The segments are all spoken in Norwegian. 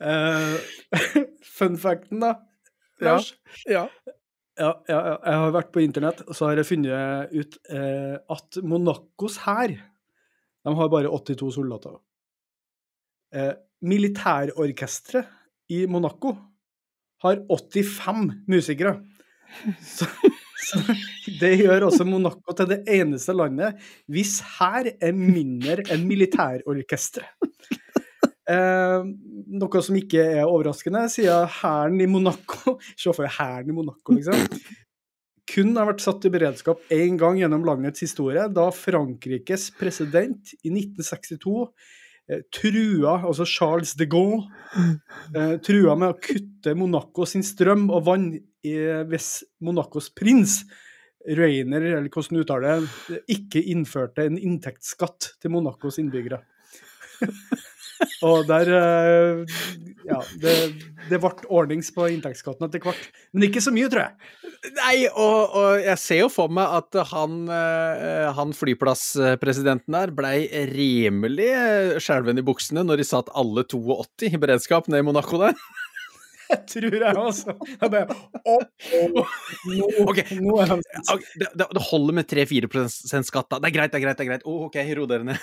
Eh, fun facten, da. Ja. Ja, ja, ja, jeg har vært på internett, og så har jeg funnet ut eh, at Monacos hær De har bare 82 soldater. Eh, Militærorkesteret i Monaco har 85 musikere. Så, så det gjør også Monaco til det eneste landet hvis hær er mindre enn militærorkesteret. Eh, noe som ikke er overraskende, siden hæren i Monaco Se for deg hæren i Monaco, liksom. Kun har vært satt i beredskap én gang gjennom landets historie, da Frankrikes president i 1962 eh, trua, altså Charles de Gaulle, eh, trua med å kutte Monaco sin strøm og vann hvis Monacos prins, Rainer, eller hvordan du uttaler det, ikke innførte en inntektsskatt til Monacos innbyggere. Og der eh, Ja, det, det ble ordnings på inntektsskatten etter hvert. Men ikke så mye, tror jeg. Nei, og, og jeg ser jo for meg at han, eh, han flyplasspresidenten der blei rimelig eh, skjelven i buksene når de satt alle 82 i beredskap nede i Monaco der. Jeg tror jeg også. Jeg bare oh, oh, nå, okay. Det, det det holder med 3-4% skatt, da. Det er greit, det er greit. det er greit. Oh, ok, ro dere ned.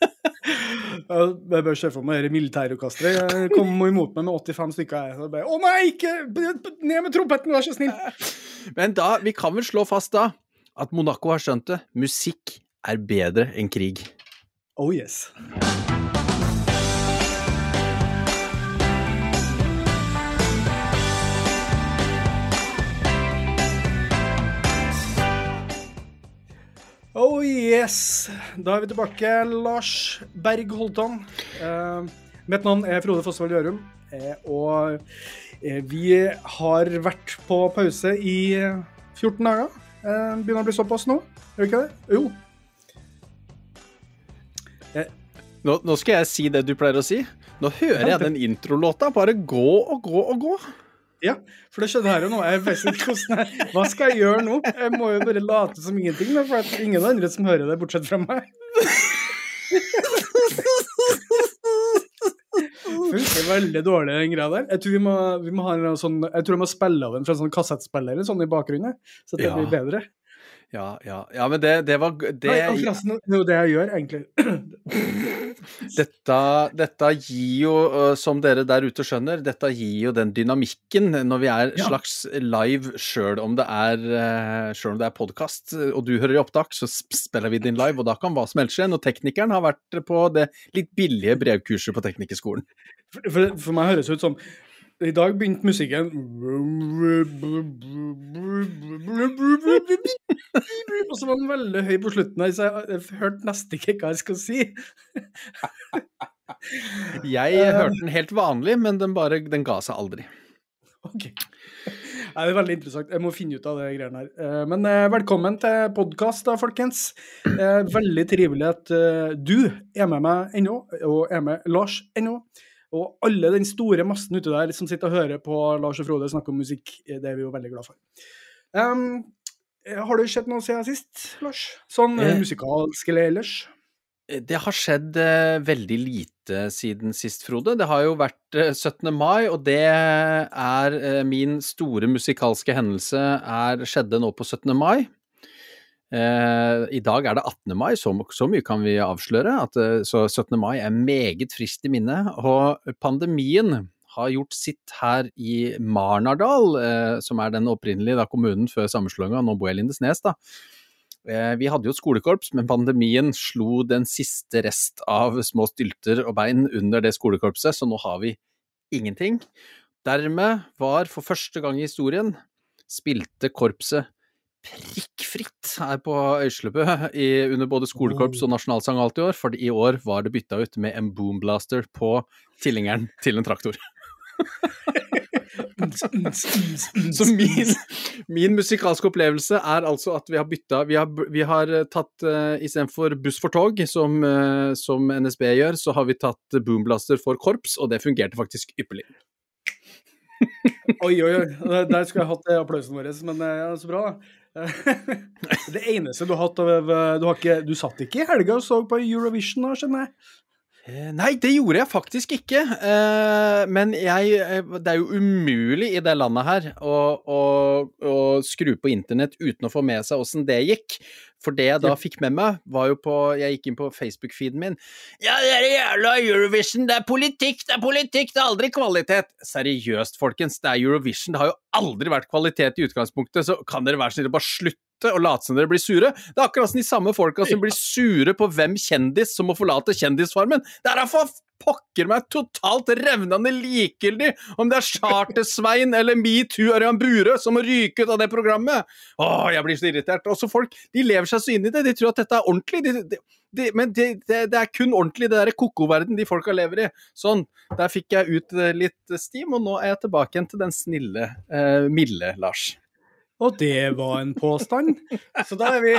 Jeg bør se for meg dette militærorkesteret. Kom imot meg med 85 stykker. Jeg. Så bare, Å nei, ikke ned med trompeten, vær så snill! Men da, vi kan vel slå fast da at Monaco har skjønt det. Musikk er bedre enn krig. Oh yes. Oh yes! Da er vi tilbake. Lars Berg Holtan. Eh, mitt navn er Frode Fossvold Gjørum. Eh, og eh, vi har vært på pause i 14 dager. Eh, begynner å bli såpass nå, gjør vi ikke det? Jo. Nå, nå skal jeg si det du pleier å si. Nå hører jeg den introlåta bare gå og gå og gå. Ja, for det skjedde her og nå. Jeg vet ikke hvordan jeg, Hva skal jeg gjøre nå? Jeg må jo bare late som ingenting, da, for det er ingen andre som hører det, bortsett fra meg. Funker veldig dårlig, den greia der. Jeg tror vi må, vi må ha en sånn Jeg tror jeg må spille av den fra en sånn kassettspiller eller sånn i bakgrunnen, så det Ja. blir bedre. Ja, ja, ja men det, det var det, Nei, og forresten, det er det jeg gjør, egentlig. dette, dette gir jo, som dere der ute skjønner, dette gir jo den dynamikken når vi er Ja. slags live, sjøl om det er, selv om det er podkast og du hører i opptak, så spiller vi din live, og da kan hva som helst skje. Når teknikeren har vært på det litt billige brevkurset på Teknikerskolen. For, for, for meg høres det ut som I dag begynte musikken Og så var den veldig høy på slutten her, så jeg, hørte nesten ikke hva jeg skulle si. Jeg hørte den helt vanlig, men den bare den ga seg aldri. Ok. Nei, det er veldig interessant. Jeg må finne ut av det greiene her. Eh, Men eh, velkommen til podkast, folkens. Eh, Veldig trivelig at eh, du er med meg ennå, og er med Lars ennå. Og alle den store massen ute der som sitter og hører på Lars og Frode snakke om musikk, eh, det er vi jo veldig glad for. Um, har det skjedd noe siden sist, Lars? Sånn eh, Eh. musikalsk eller ellers? Det har skjedd eh, veldig lite siden sist, Frode. Det har jo vært eh, 17. mai, og det er min store musikalske hendelse er, skjedde nå på 17. mai. Eh, I dag er det 18. mai, så, så mye kan vi avsløre. At, eh, så 17. mai er meget friskt i minne. Og pandemien har gjort sitt her i Marnardal, eh, som er den opprinnelige da, kommunen før sammenslåinga. Nå bor jeg i Lindesnes, da. Eh, Vi hadde jo et skolekorps, men pandemien slo den siste rest av små stylter og bein under det skolekorpset, så nå har vi ingenting. Dermed var for første gang i historien spilte korpset prikkfritt her på Øyslebø under både skolekorps og nasjonalsang alt i år, for i år var det bytta ut med en boomblaster på tilhengeren til en traktor. Så min, min musikalske opplevelse er altså at vi har bytta Vi har, vi har tatt uh, istedenfor buss for tog, som, uh, som NSB gjør, så har vi tatt boomblaster for korps, og det fungerte faktisk ypperlig. Oi, oi, oi. Der- skulle jeg hatt eh, applausen vår, men eh, ja, så bra, da. Det eneste du har hatt av Du, har ikke, du satt ikke i helga og så på Eurovision, da, skjønner jeg? Eh, nei, det gjorde jeg faktisk ikke. Eh, men jeg Det er jo umulig i det landet her å, å, å skru på internett uten å få med seg åssen det gikk. For det jeg da fikk med meg, var jo på Jeg gikk inn på Facebook-feeden min. Ja, det er jævla Eurovision, det er politikk, det er politikk, det er aldri kvalitet. Seriøst, folkens, det er Eurovision. Det har jo aldri vært kvalitet i utgangspunktet, så kan dere være snill å bare slutte og late som dere blir sure. Det er akkurat som de samme folka som blir sure på hvem kjendis som må forlate Kjendisfarmen. Det er for pokker meg totalt revnende likegyldig om det er Charter-Svein eller metoo Ørjan Burøe som må ryke ut av det programmet! Å, jeg blir så irritert. Også folk de lever seg så inn i det, de tror at dette er ordentlig. De, de, de, men det, er kun ordentlig, det derre koko-verden de folka lever i. Sånn. Der fikk jeg ut eh, litt stim, og nå er jeg tilbake igjen til den snille, eh, milde Lars. Og det var en påstand. Så da, vi,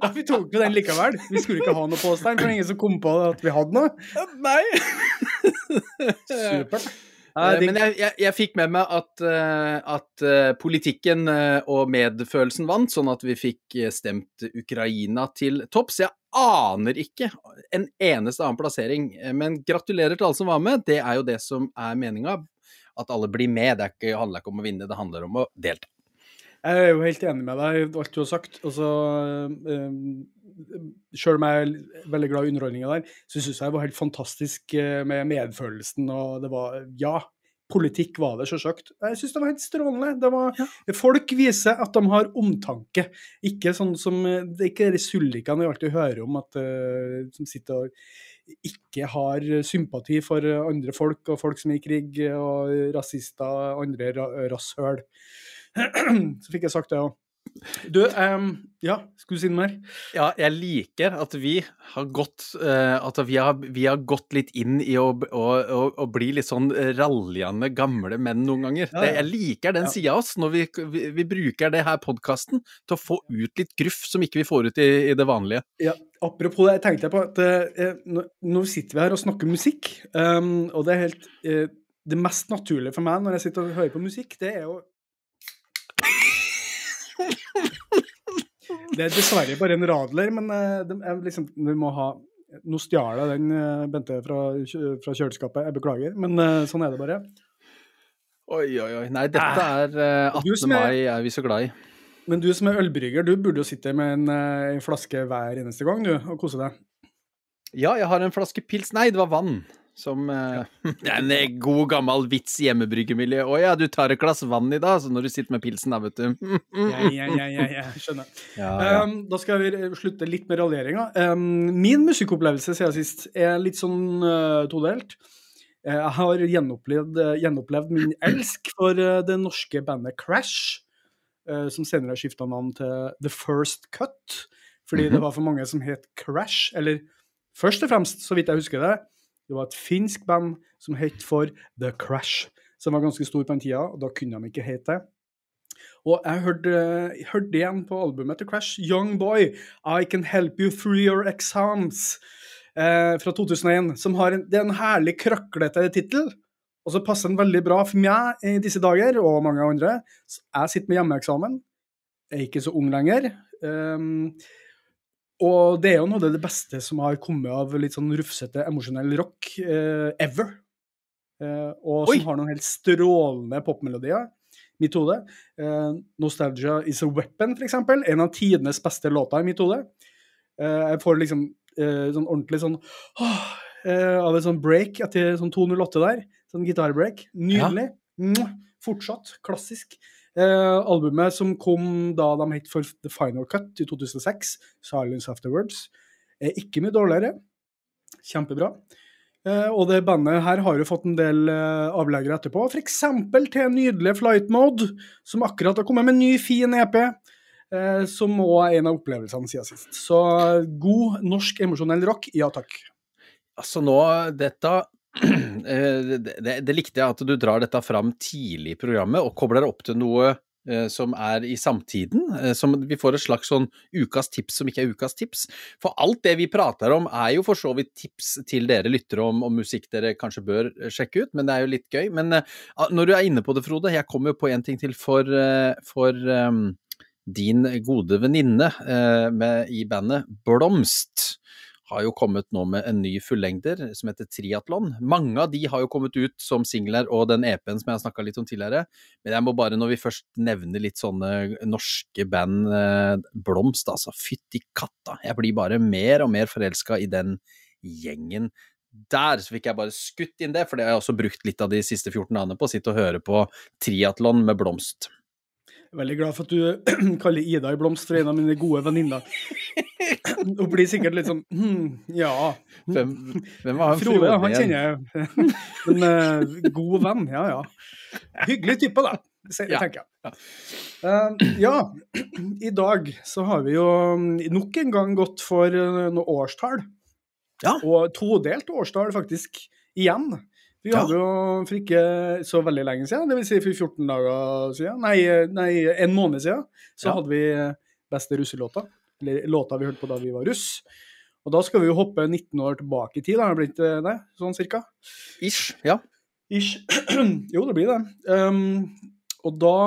da vi tok vi den likevel. Vi skulle ikke ha noe påstand, for det var ingen som kom på at vi hadde noe. Nei. Supert. Uh, men jeg, jeg, jeg, fikk med meg at, uh, at politikken og medfølelsen vant, sånn at vi fikk stemt Ukraina til topps. Jeg aner ikke en eneste annen plassering, men gratulerer til alle som var med. Det er jo det som er meninga. At alle blir med. Det ikke, handler ikke om å vinne, det handler om å delta. Jeg er jo helt enig med deg i alt du har sagt. Altså, um, Sjøl om jeg er veldig glad i underholdninga der, så syns jeg det var helt fantastisk eh, med medfølelsen. og det var, Ja, politikk var det, sjølsagt. Jeg syns det var helt strålende. Det var, ja. Folk viser at de har omtanke. Ikke sånn som Det er ikke de sullikene vi alltid hører om, at, uh, som sitter og ikke har sympati for andre folk, og folk som er i krig, og rasister, og andre rasshøl. Så fikk jeg sagt det òg. Du, um, ja, skulle du si noe mer? Ja, jeg liker at vi har gått uh, At vi har, vi har, gått litt inn i å, å, å, å bli litt sånn raljende gamle menn noen ganger. Ja, ja. Det, jeg liker den ja. sida av oss, når vi, vi, vi, bruker det her podkasten til å få ut litt gruff som ikke vi får ut i, i det vanlige. Ja, apropos det, jeg tenkte på at uh, nå, sitter vi her og snakker musikk, um, og det er helt uh, Det mest naturlige for meg når jeg sitter og hører på musikk, det er jo det er dessverre bare en radler, men uh, er liksom, vi må ha Nå stjal jeg den, uh, Bente, fra, fra, kjøleskapet. Jeg beklager, men uh, sånn er det bare. Oi, oi, oi. Nei, dette er 18. mai er vi så glad i. Men du som er ølbrygger, du burde jo sitte med en, en flaske hver eneste gang, du, og kose deg. Ja, jeg har en flaske pils Nei, det var vann. Som eh, en eh, god, gammel vits i hjemmebryggemiljø. Å ja, du tar et glass vann i dag, så når du sitter med pilsen da, vet du. ja, ja, ja, ja, ja, skjønner. Ja, ja. Um, da skal vi slutte litt med raljeringa. Um, min musikkopplevelse siden sist er litt sånn uh, todelt. Uh, jeg har gjenopplevd, uh, gjenopplevd, min elsk for det norske bandet Crash, som senere har skifta navn til The First Cut, fordi mm -hmm. det var for mange som het Crash. Eller først og fremst, så vidt jeg husker det, det var et finsk band som het for The Crash, som var ganske stor på den tida, og da kunne de ikke hete det. Og jeg hørte, hørte igjen på albumet til Crash, 'Young Boy, I Can Help You Through Your Exams', eh, fra 2001. som har en, Det er en herlig krøklete tittel, og så passer den veldig bra for meg i disse dager, og mange andre. Jeg sitter med hjemmeeksamen, jeg er ikke så ung lenger. Um, og det er jo noe av det beste som har kommet av litt sånn rufsete, emosjonell rock uh, ever. Uh, og som har noen helt strålende popmelodier. Mitt hode. Uh, 'Nostalgia Is A Weapon', for eksempel. En av tidenes beste låter i mitt hode. jeg får liksom sånn ordentlig sånn åh, av et sånn break etter sånn 208 der. Sånn gitarbreak. Nydelig. Ja. Fortsatt klassisk. Eh, albumet som kom da de het for The Final Cut i 2006, 'Silence Afterwards', er ikke mye dårligere. Kjempebra. Eh, og det bandet her har jo fått en del eh, avleggere etterpå, f.eks. til nydelige Flight Mode, som akkurat har kommet med en ny, fin EP. Eh, som òg er en av opplevelsene siden sist. Så god norsk emosjonell rock, ja takk. Altså nå, dette Eh, det, det, det, likte jeg at du drar dette fram tidlig i programmet og kobler opp til noe eh, som er i samtiden. Eh, som vi får et slags sånn ukas tips som ikke er ukas tips. For alt det vi prater om er jo for så vidt tips til dere lyttere om, om musikk dere kanskje bør sjekke ut, men det er jo litt gøy. Men når du er inne på det, Frode, jeg kommer jo på en ting til for, for um, din gode venninne uh, i bandet Blomst har jo kommet nå med en ny fullengder som heter Triatlon. Mange av de har jo kommet ut som singler og den EP-en som jeg har snakka litt om tidligere. Men jeg må bare, når vi først nevner litt sånne norske band, eh, Blomst, altså fytti katta. Jeg blir bare mer og mer forelska i den gjengen der. Så fikk jeg bare skutt inn det, for det har jeg også brukt litt av de siste 14 dagene på å sitte og høre på Triatlon med Blomst. Veldig glad for at du kaller Ida i Blomst for en av mine gode venninner. Hun blir sikkert litt sånn hm, ja. Hvem, hvem var han Frode? Han kjenner jeg. En uh, god venn, ja ja. Hyggelig type, da, tenker jeg. Uh, ja, i dag så har vi jo nok en gang gått for uh, noe årstall. Ja. Og todelt årstall, faktisk, igjen. Vi hadde jo for ikke så veldig lenge siden, dvs. Si for 14 dager siden, nei, nei en måned siden, så hadde vi beste russelåta. Eller låta vi hørte på da vi var russ. Og da skal vi jo hoppe 19 år tilbake i tid, har det blitt det? Sånn cirka? Ish, ja. Ish. jo, det blir det. Um, og da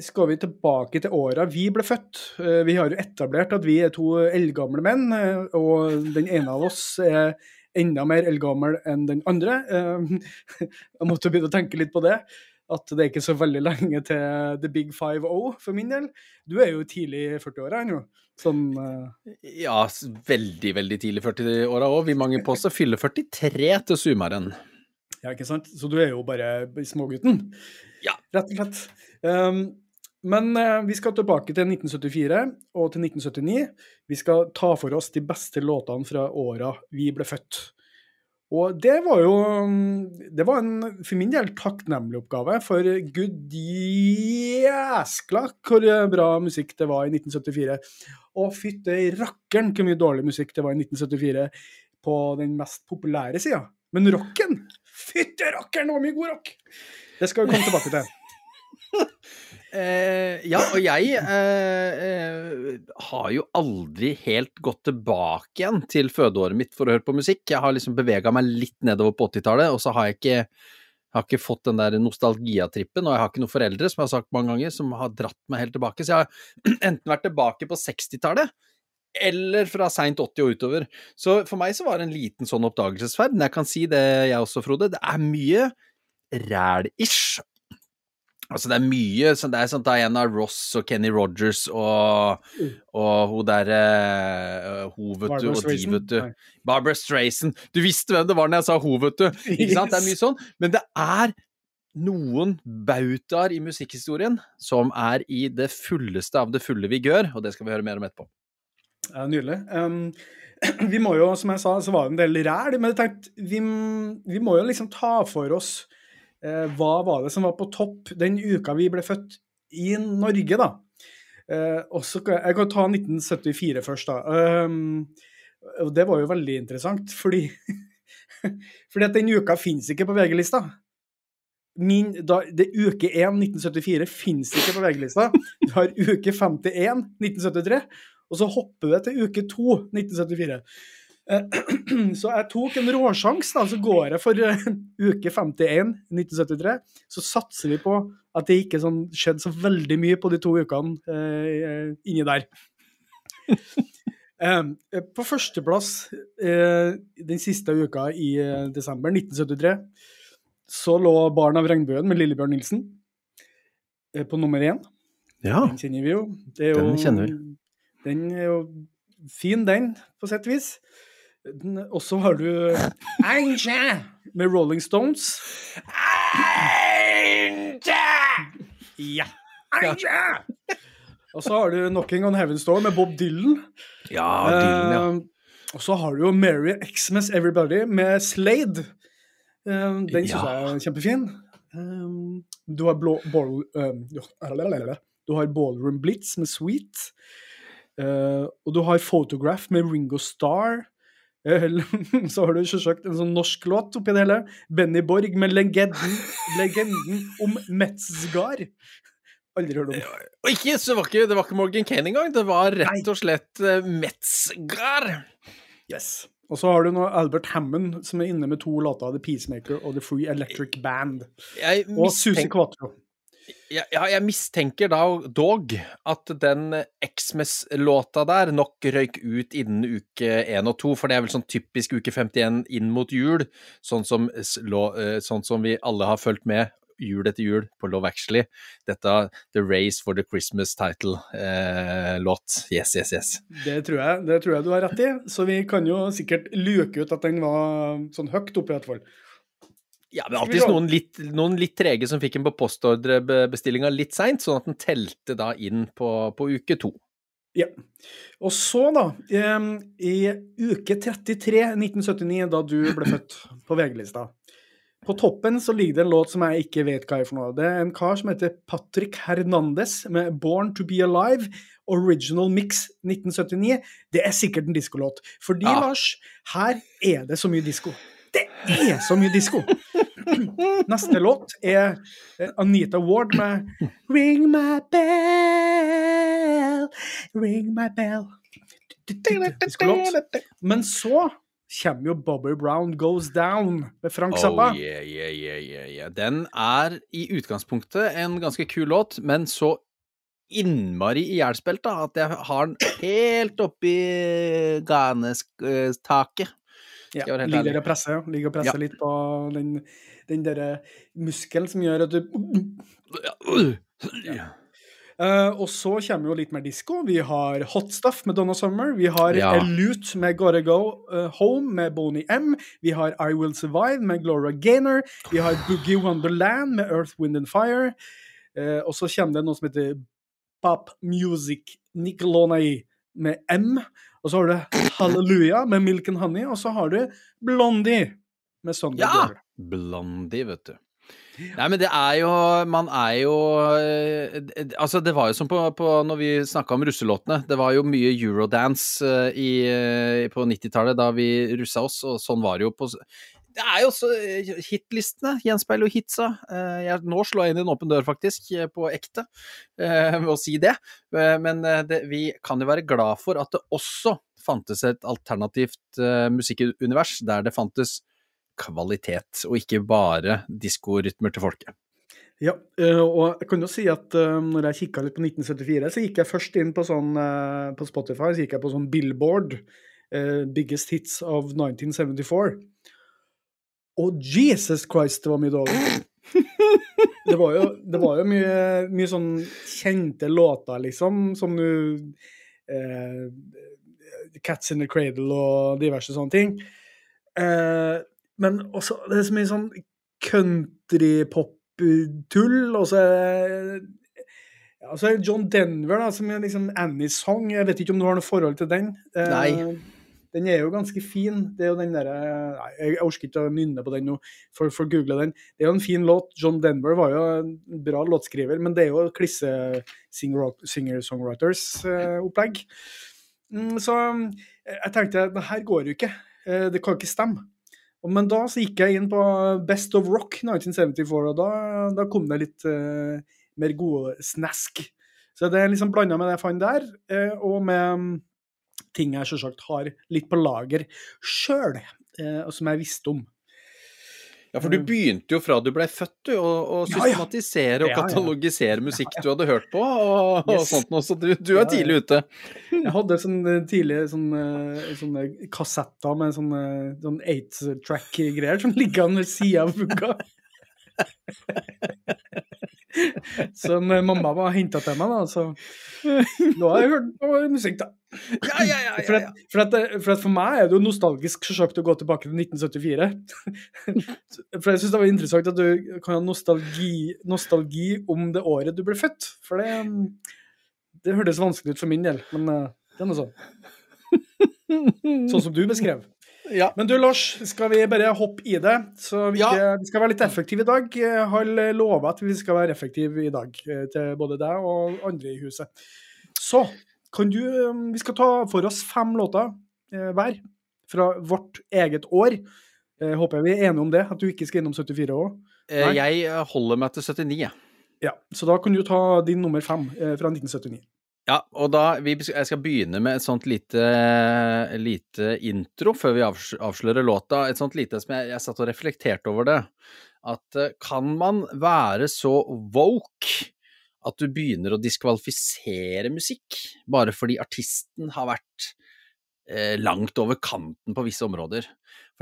skal vi tilbake til åra vi ble født. Uh, vi har jo etablert at vi er to eldgamle menn, uh, og den ene av oss er enda mer eldgammel enn den andre. Ehm, jeg måtte begynne å tenke litt på det. At det er ikke så veldig lenge til the big five O for min del. Du er jo tidlig i 40-åra ennå. Sånn uh... Ja, veldig, veldig tidlig i 40-åra òg. Vi mange på oss fyller 43 til sommeren. Ja, ikke sant. Så du er jo bare smågutten. Ja. Rett og slett. Um, men eh, vi skal tilbake til 1974 og til 1979. Vi skal ta for oss de beste låtene fra åra vi ble født. Og det var jo Det var en, for min del, takknemlig oppgave, for gud jæskla hvor bra musikk det var i 1974. Og fytte rakkeren hvor mye dårlig musikk det var i 1974 på den mest populære sida. Men rocken Fytte rakkeren, det var mye god rock! Det skal vi komme tilbake til. Eh, ja, og jeg eh, eh, har jo aldri helt gått tilbake igjen til fødeåret mitt for å høre på musikk. Jeg har liksom bevega meg litt nedover på 80-tallet, og så har jeg ikke, har ikke fått den der nostalgiatrippen. Og jeg har ikke noen foreldre, som jeg har sagt mange ganger, som har dratt meg helt tilbake. Så jeg har enten vært tilbake på 60-tallet, eller fra seint 80 og utover. Så for meg så var det en liten sånn oppdagelsesferd. Men jeg kan si det, jeg også, Frode. Det er mye ræl-ish Altså, det er mye sånn, Det er sånn Diana Ross og Kenny Rogers og, mm. og hun derre uh, Hun, vet du, og de, vet du. Barbara Strayson. Du visste hvem det var når jeg sa hun, vet du. Ikke yes. sant? Det er mye sånn. Men det er noen bautaer i musikkhistorien som er i det fulleste av det fulle vigør, og det skal vi høre mer om etterpå. Ja, Nydelig. Um, vi må jo, som jeg sa, så var det en del ræl, men jeg tenkte vi, vi må jo liksom ta for oss hva var det som var på topp den uka vi ble født i Norge, da? Eh, også, jeg kan ta 1974 først, da. Um, det var jo veldig interessant, fordi fordi at den uka finnes ikke på VG-lista. Min, da, det Uke 1 1974 finnes ikke på VG-lista. Du har uke 51 1973, og så hopper du til uke 2 1974. Eh, så jeg tok en råsjanse, da. Så går jeg for uh, uke 51 1973. Så satser vi på at det ikke sånn, skjedde så veldig mye på de to ukene eh, inni der. uh, på førsteplass den siste uka i desember 1973 så lå 'Barn av regnbuen' med Lillebjørn Nilsen på nummer én. Ja. Den kjenner vi jo. jo. Den kjenner vi. Den er jo fin, den, på sett vis. Og så har du med Rolling Stones. Ja. Og så har du Knocking on Heaven's Door med Bob Dylan. Ja, Dylan, ja. Uh, og så har du jo Mary Xmas Everybody med Slade. Uh, den syns ja. jeg er kjempefin. Um, du har blå, ball, du har Ballroom Blitz med Sweet. og du har Photograph med Ringo Starr. Så har du selvsagt en sånn norsk låt oppi det hele. Benny Borg med legenden, legenden om Metzgar. Aldri hørt om. Og ikke, så var ikke, det var ikke Morgan Kane engang, det var rett og slett uh, Metzgar. Yes. Og så har du nå Albert Hammond, som er inne med to låter, The Peacemaker og The Free Electric Band. Jeg og Susi Quatro. Ja, jeg mistenker da dog at den Xmas-låta der nok røyk ut innen uke én og to, for det er vel sånn typisk uke 51 inn mot jul, sånn som, sånn som vi alle har fulgt med jul etter jul på Love Actually. Dette The Race for the Christmas Title-låt. Eh, yes, yes, yes. Det tror, jeg, det tror jeg du har rett i, så vi kan jo sikkert luke ut at den var sånn høyt oppe i hvert fall. Ja, men alltid noen litt, noen litt trege som fikk den på postordrebestillinga litt seint, sånn at den telte da inn på, på uke to. Ja. Og så, da, i uke 33, 1979, da du ble født på VG-lista På toppen så ligger det en låt som jeg ikke vet hva er for noe. Det er en kar som heter Patrick Hernandez med 'Born to Be Alive'. Original Mix 1979. Det er sikkert en diskolåt. Fordi, ja. Lars, her er det så mye disko. Det er så mye disko! Neste låt er Anita Ward med 'Ring my bell, ring my bell'. Men så kommer jo Bobby Brown Goes Down med Frank Zappa. Oh, yeah, yeah, yeah, yeah, Den er i utgangspunktet en ganske kul låt, men så innmari ihjelspilt at jeg har den helt oppi ganestaket. Ja, ligger og presser, ligger og presser ja. litt på den, den derre muskelen som gjør at du ja. Uh, og så kommer jo litt mer disko. Vi har Hot Stuff med Donna Summer. Vi har ja. Elute med Gotta Go uh, Home med Boney M. Vi har I Will Survive med Gloria Gaynor. Vi har Boogie Wonderland med Earth, Wind and Fire. Uh, og så kommer det noe som heter Pop Music Nicolonai med M. Og så har du Hallelujah med Milk and Honey, og så har du Blondie med Sunday ja! Girl. Blondie, vet du. Nei, men det er jo Man er jo eh, Altså, det var jo som på, på når vi snakka om russelåtene. Det var jo mye eurodance uh, i, uh, på 90-tallet da vi russa oss, og sånn var det jo på det er jo også hitlistene gjenspeiler jo hitsa. Jeg, nå slår jeg inn en åpen dør, faktisk, på ekte, ved å si det. Men det, vi kan jo være glad for at det også fantes et alternativt musikkunivers der det fantes kvalitet, og ikke bare diskorytmer til folket. Ja, eh, og jeg kan jo si at uh, når jeg kikka litt på 1974, så gikk jeg først inn på sånn uh, på Spotify, så gikk jeg på sånn Billboard, uh, Biggest Hits of 1974. Og Jesus Christ, det var mye dårlig. Det var jo, det var jo mye, mye, sånn kjente låter, liksom, som du Cats in the Cradle og diverse sånne ting. Eh, men også det er så mye sånn countrypop-tull, og så ja, så er det John Denver, da, som er liksom Annies Song. Jeg vet ikke om du har noe forhold til den? Eh, Nei. Den er jo ganske fin. Det er jo den derre Jeg orker ikke å nynne på den nå, for, for google den. Det er jo en fin låt. John Denver var jo en bra låtskriver, men det er jo klisse singer-songwriters-opplegg. Mm, så jeg tenkte det her går jo ikke. Eh, det kan ikke stemme. Men da så gikk jeg inn på Best of Rock 1974, og da, da kom det litt uh, mer gode snask. Så det er liksom blanda med det jeg fant der, uh, og med um, ting jeg selvsagt har litt på lager sjøl, uh, som jeg visste om. Ja, for du mm. begynte jo fra du blei født, du, å systematisere og katalogisere musikk du hadde hørt på, og, og sånt noe, så du, du er tidlig ute. Jeg hadde sånn eh, tidlige sånne, sånne kassetter med sånne, sånn eight-track-greier som ligger ved sida av funka. Som mamma var henta til meg, da. Så nå har jeg hørt på musikk, da. Ja, ja, ja, for, at, for, at, for, at, for, meg er det jo nostalgisk selvsagt å gå tilbake til 1974. for jeg syns det var interessant at du kan ha nostalgi, nostalgi, om det året du ble født. For det, det hørtes vanskelig ut for min del, men eh, det er nå sånn. Sånn som du beskrev. Ja. Men du, Lars, skal vi bare hoppe i det? Så vi, ja. vi skal være litt effektive i dag. Jeg har lova at vi skal være effektive i dag, eh, til både deg og andre i huset. Så kan du Vi skal ta for oss fem låter eh, hver fra vårt eget år. Jeg håper vi er enige om det, at du ikke skal innom 74 år. Eh, jeg holder meg til 79, jeg. Ja, så da kan du ta din nummer fem fra 1979. Ja, og da Jeg skal begynne med et sånt lite, lite intro før vi avslører låta. Et sånt lite som jeg, jeg satt og reflekterte over det. at eh, kan man være så woke at du begynner å diskvalifisere musikk bare fordi artisten har vært eh, langt over kanten på visse områder?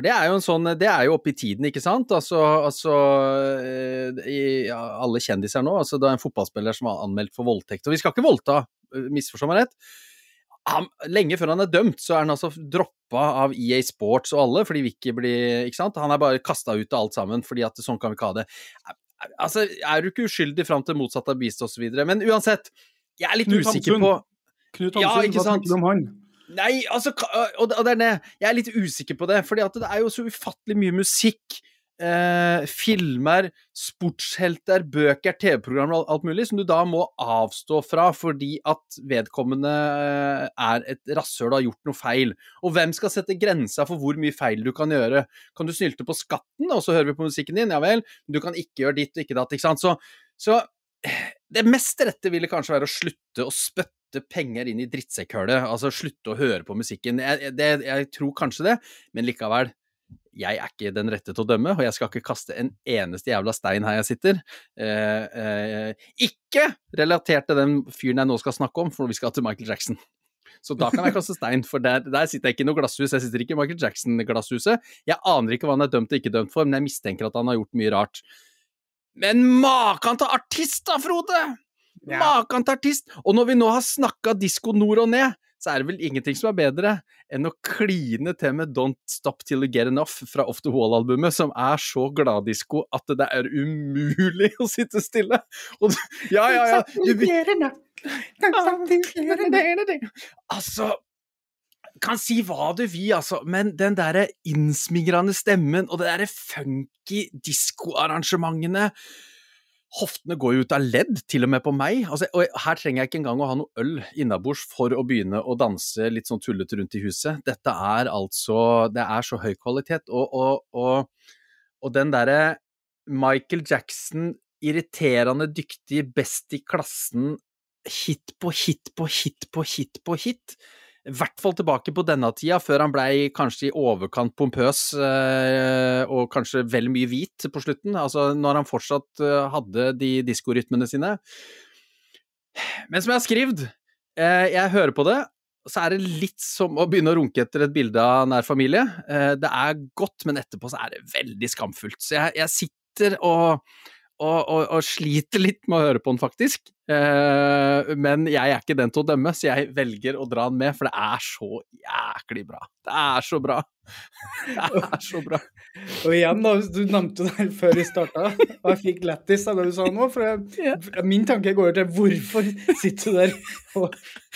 For det er jo en sånn, det er jo oppe i tiden, ikke sant? Altså, altså eh, i, ja, alle kjendiser nå. altså Det er en fotballspiller som var anmeldt for voldtekt. Og vi skal ikke voldta, eh, misforstå meg rett. Han, lenge før han er dømt, så er han altså droppa av EA Sports og alle, fordi vi ikke blir Ikke sant? Han er bare kasta ut av alt sammen, fordi at sånn kan vi ikke ha det. Altså, er du ikke uskyldig fram til motsatt av bevist osv.? Men uansett, jeg er litt Knut usikker Hansen. på Knut Ja, Hamsun, ikke hva sant? tenker du om han? Nei, altså, og det er det. Jeg er litt usikker på det, fordi det er jo så ufattelig mye musikk, eh, filmer, sportshelter, bøker, TV-programmer og alt mulig som du da må avstå fra fordi at vedkommende eh, er et rasshøl og har gjort noe feil. Og hvem skal sette grensa for hvor mye feil du kan gjøre? Kan du snylte på skatten, og så hører vi på musikken din? Ja vel, du kan ikke gjøre ditt og ikke datt, ikke sant? Så, så det mest rette ville kanskje være å slutte å spytte penger inn i drittsekkhølet, altså slutte å høre på musikken. Jeg, det, jeg tror kanskje det, men likevel. Jeg er ikke den rette til å dømme, og jeg skal ikke kaste en eneste jævla stein her jeg sitter. Eh, eh, ikke relatert til den fyren jeg nå skal snakke om, for vi skal til Michael Jackson. Så da kan jeg kaste stein, for der, der sitter jeg ikke i noe glasshus. Jeg sitter ikke i Michael Jackson-glasshuset. Jeg aner ikke hva han er dømt og ikke dømt for, men jeg mistenker at han har gjort mye rart. Men makan til artist, da, Frode! Ja. Makan til artist! Og når vi nå har snakka disko nord og ned, så er det vel ingenting som er bedre enn å kline til med Don't Stop Till You Get Enough fra Off The Wall-albumet, som er så gladdisko at det er umulig å sitte stille. Og, du- ja, ja, ja. Du, Altså kan si hva du vil, altså, men den derre innsmigrende stemmen og det derre funky diskoarrangementene Hoftene går jo ut av ledd, til og med på meg. Altså, og her trenger jeg ikke engang å ha noe øl innabords for å begynne å danse litt sånn tullete rundt i huset. Dette er altså Det er så høy kvalitet. Og, og, og, og den derre Michael Jackson, irriterende dyktig, best i klassen, hit på hit på hit på hit på hit. I hvert fall tilbake på denne tida, før han blei kanskje i overkant pompøs eh, og kanskje vel mye hvit på slutten. Altså når han fortsatt eh, hadde de diskorytmene sine. Men som jeg har skrevet, eh, jeg hører på det, så er det litt som å begynne å runke etter et bilde av nær familie. Det er godt, men etterpå så er det veldig skamfullt. Så jeg, jeg sitter og og, og, og sliter litt med å høre på den, faktisk. Eh, men jeg er ikke den til å dømme, så jeg velger å dra den med, for det er så jæklig bra. Det er så bra. Det er så bra. Og igjen, da, du nevnte det før vi starta, og jeg fikk lættis av det du sa nå. For jeg, min tanke går til hvorfor sitter du der og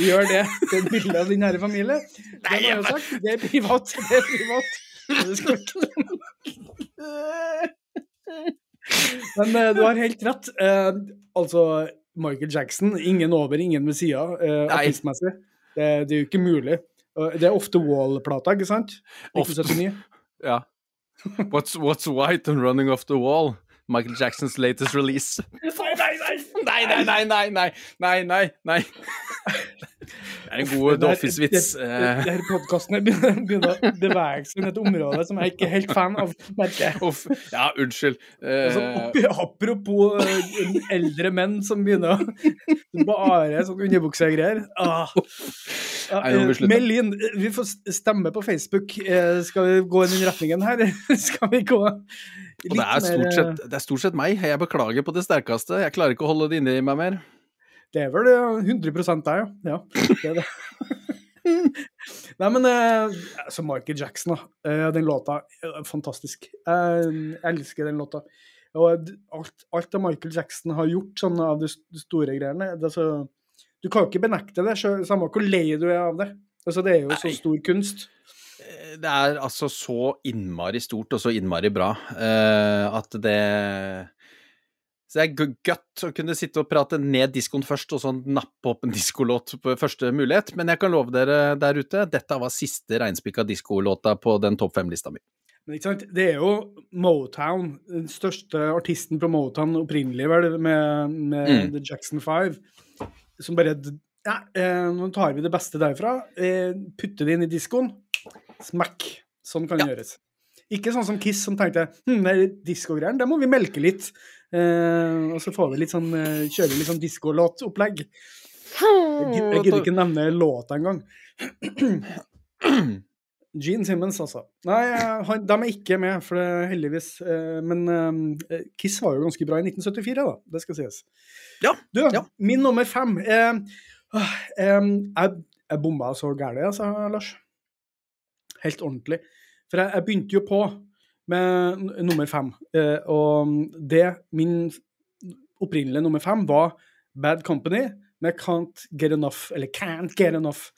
gjør det til et bilde av din nære familie? Det jo sagt, det er privat. Det er privat. Det skal ikke Men uh, du har helt rett. Uh, altså, Michael Jackson, ingen over, ingen ved sida, uh, artistmessig. Det, det er jo ikke mulig. Det er ofte Wall-plata, ikke sant? Ofte. 1979. Ja. What's, what's white and running off the wall? Michael Jacksons latest release. Nei, nei, nei! Nei, nei, nei, nei, nei, nei, er en god Office-vits. Her podkasten begynner, å bevege seg inn et område som jeg ikke er helt fan av, merker jeg. Ja, unnskyld. Altså, apropos eh, eldre menn som begynner å bare sånn underbuksegreier. Ah. Vi eh, inn. Vi får stemme på Facebook. Skal vi gå i den retningen her? Skal vi gå litt Og det er, stort sett, det er stort sett meg. Jeg beklager på det sterkeste. Jeg klarer ikke å holde det inni meg mer. Det er vel eh, 100 deg, ja. ja. Det er det. Nei, men eh, altså Michael Jackson, da. Eh, den låta er fantastisk. Jeg elsker den låta. Og alt, alt det Michael Jackson har gjort, sånn av de store greiene det, så, Du kan jo ikke benekte det, sjø- samme hvor lei du er av det. Altså, det er jo så stor kunst. Eh, Det er altså så innmari stort og så innmari bra eh, at det Så det er godt å kunne sitte og prate ned diskoen først, og så nappe opp en diskolåt på første mulighet. Men jeg kan love dere der ute, dette var siste reinspikka diskolåta på den topp fem-lista mi. Men ikke sant? Det er jo Motown, den største artisten fra Motown opprinnelig, vel, med, med Mm. The Jackson 5, som bare ja, eh, Nå tar vi det beste derfra, eh, putter det inn i diskoen. Smack. Sånn kan det gjøres. Ikke sånn som Kiss, som tenkte hm, det diskogreiene, det må vi melke litt. Eh, og så får vi litt sånn, eh, kjøre litt sånn diskolåtopplegg. Jeg jeg gidder ikke nevne låta engang. Gene Simmons, altså. Nei, eh, han, de er ikke med, for det heldigvis. eh, Men Kiss var jo ganske bra i 1974, da. Det skal sies. Ja, Du, ja. min nummer fem eh, eh, Jeg, jeg bomma så gæli, altså, Lars. Helt ordentlig. For jeg, jeg begynte jo på med nummer fem, eh, og det Min opprinnelige nummer fem var Bad Company med Can't Get Enough, eller Can't Get Enough.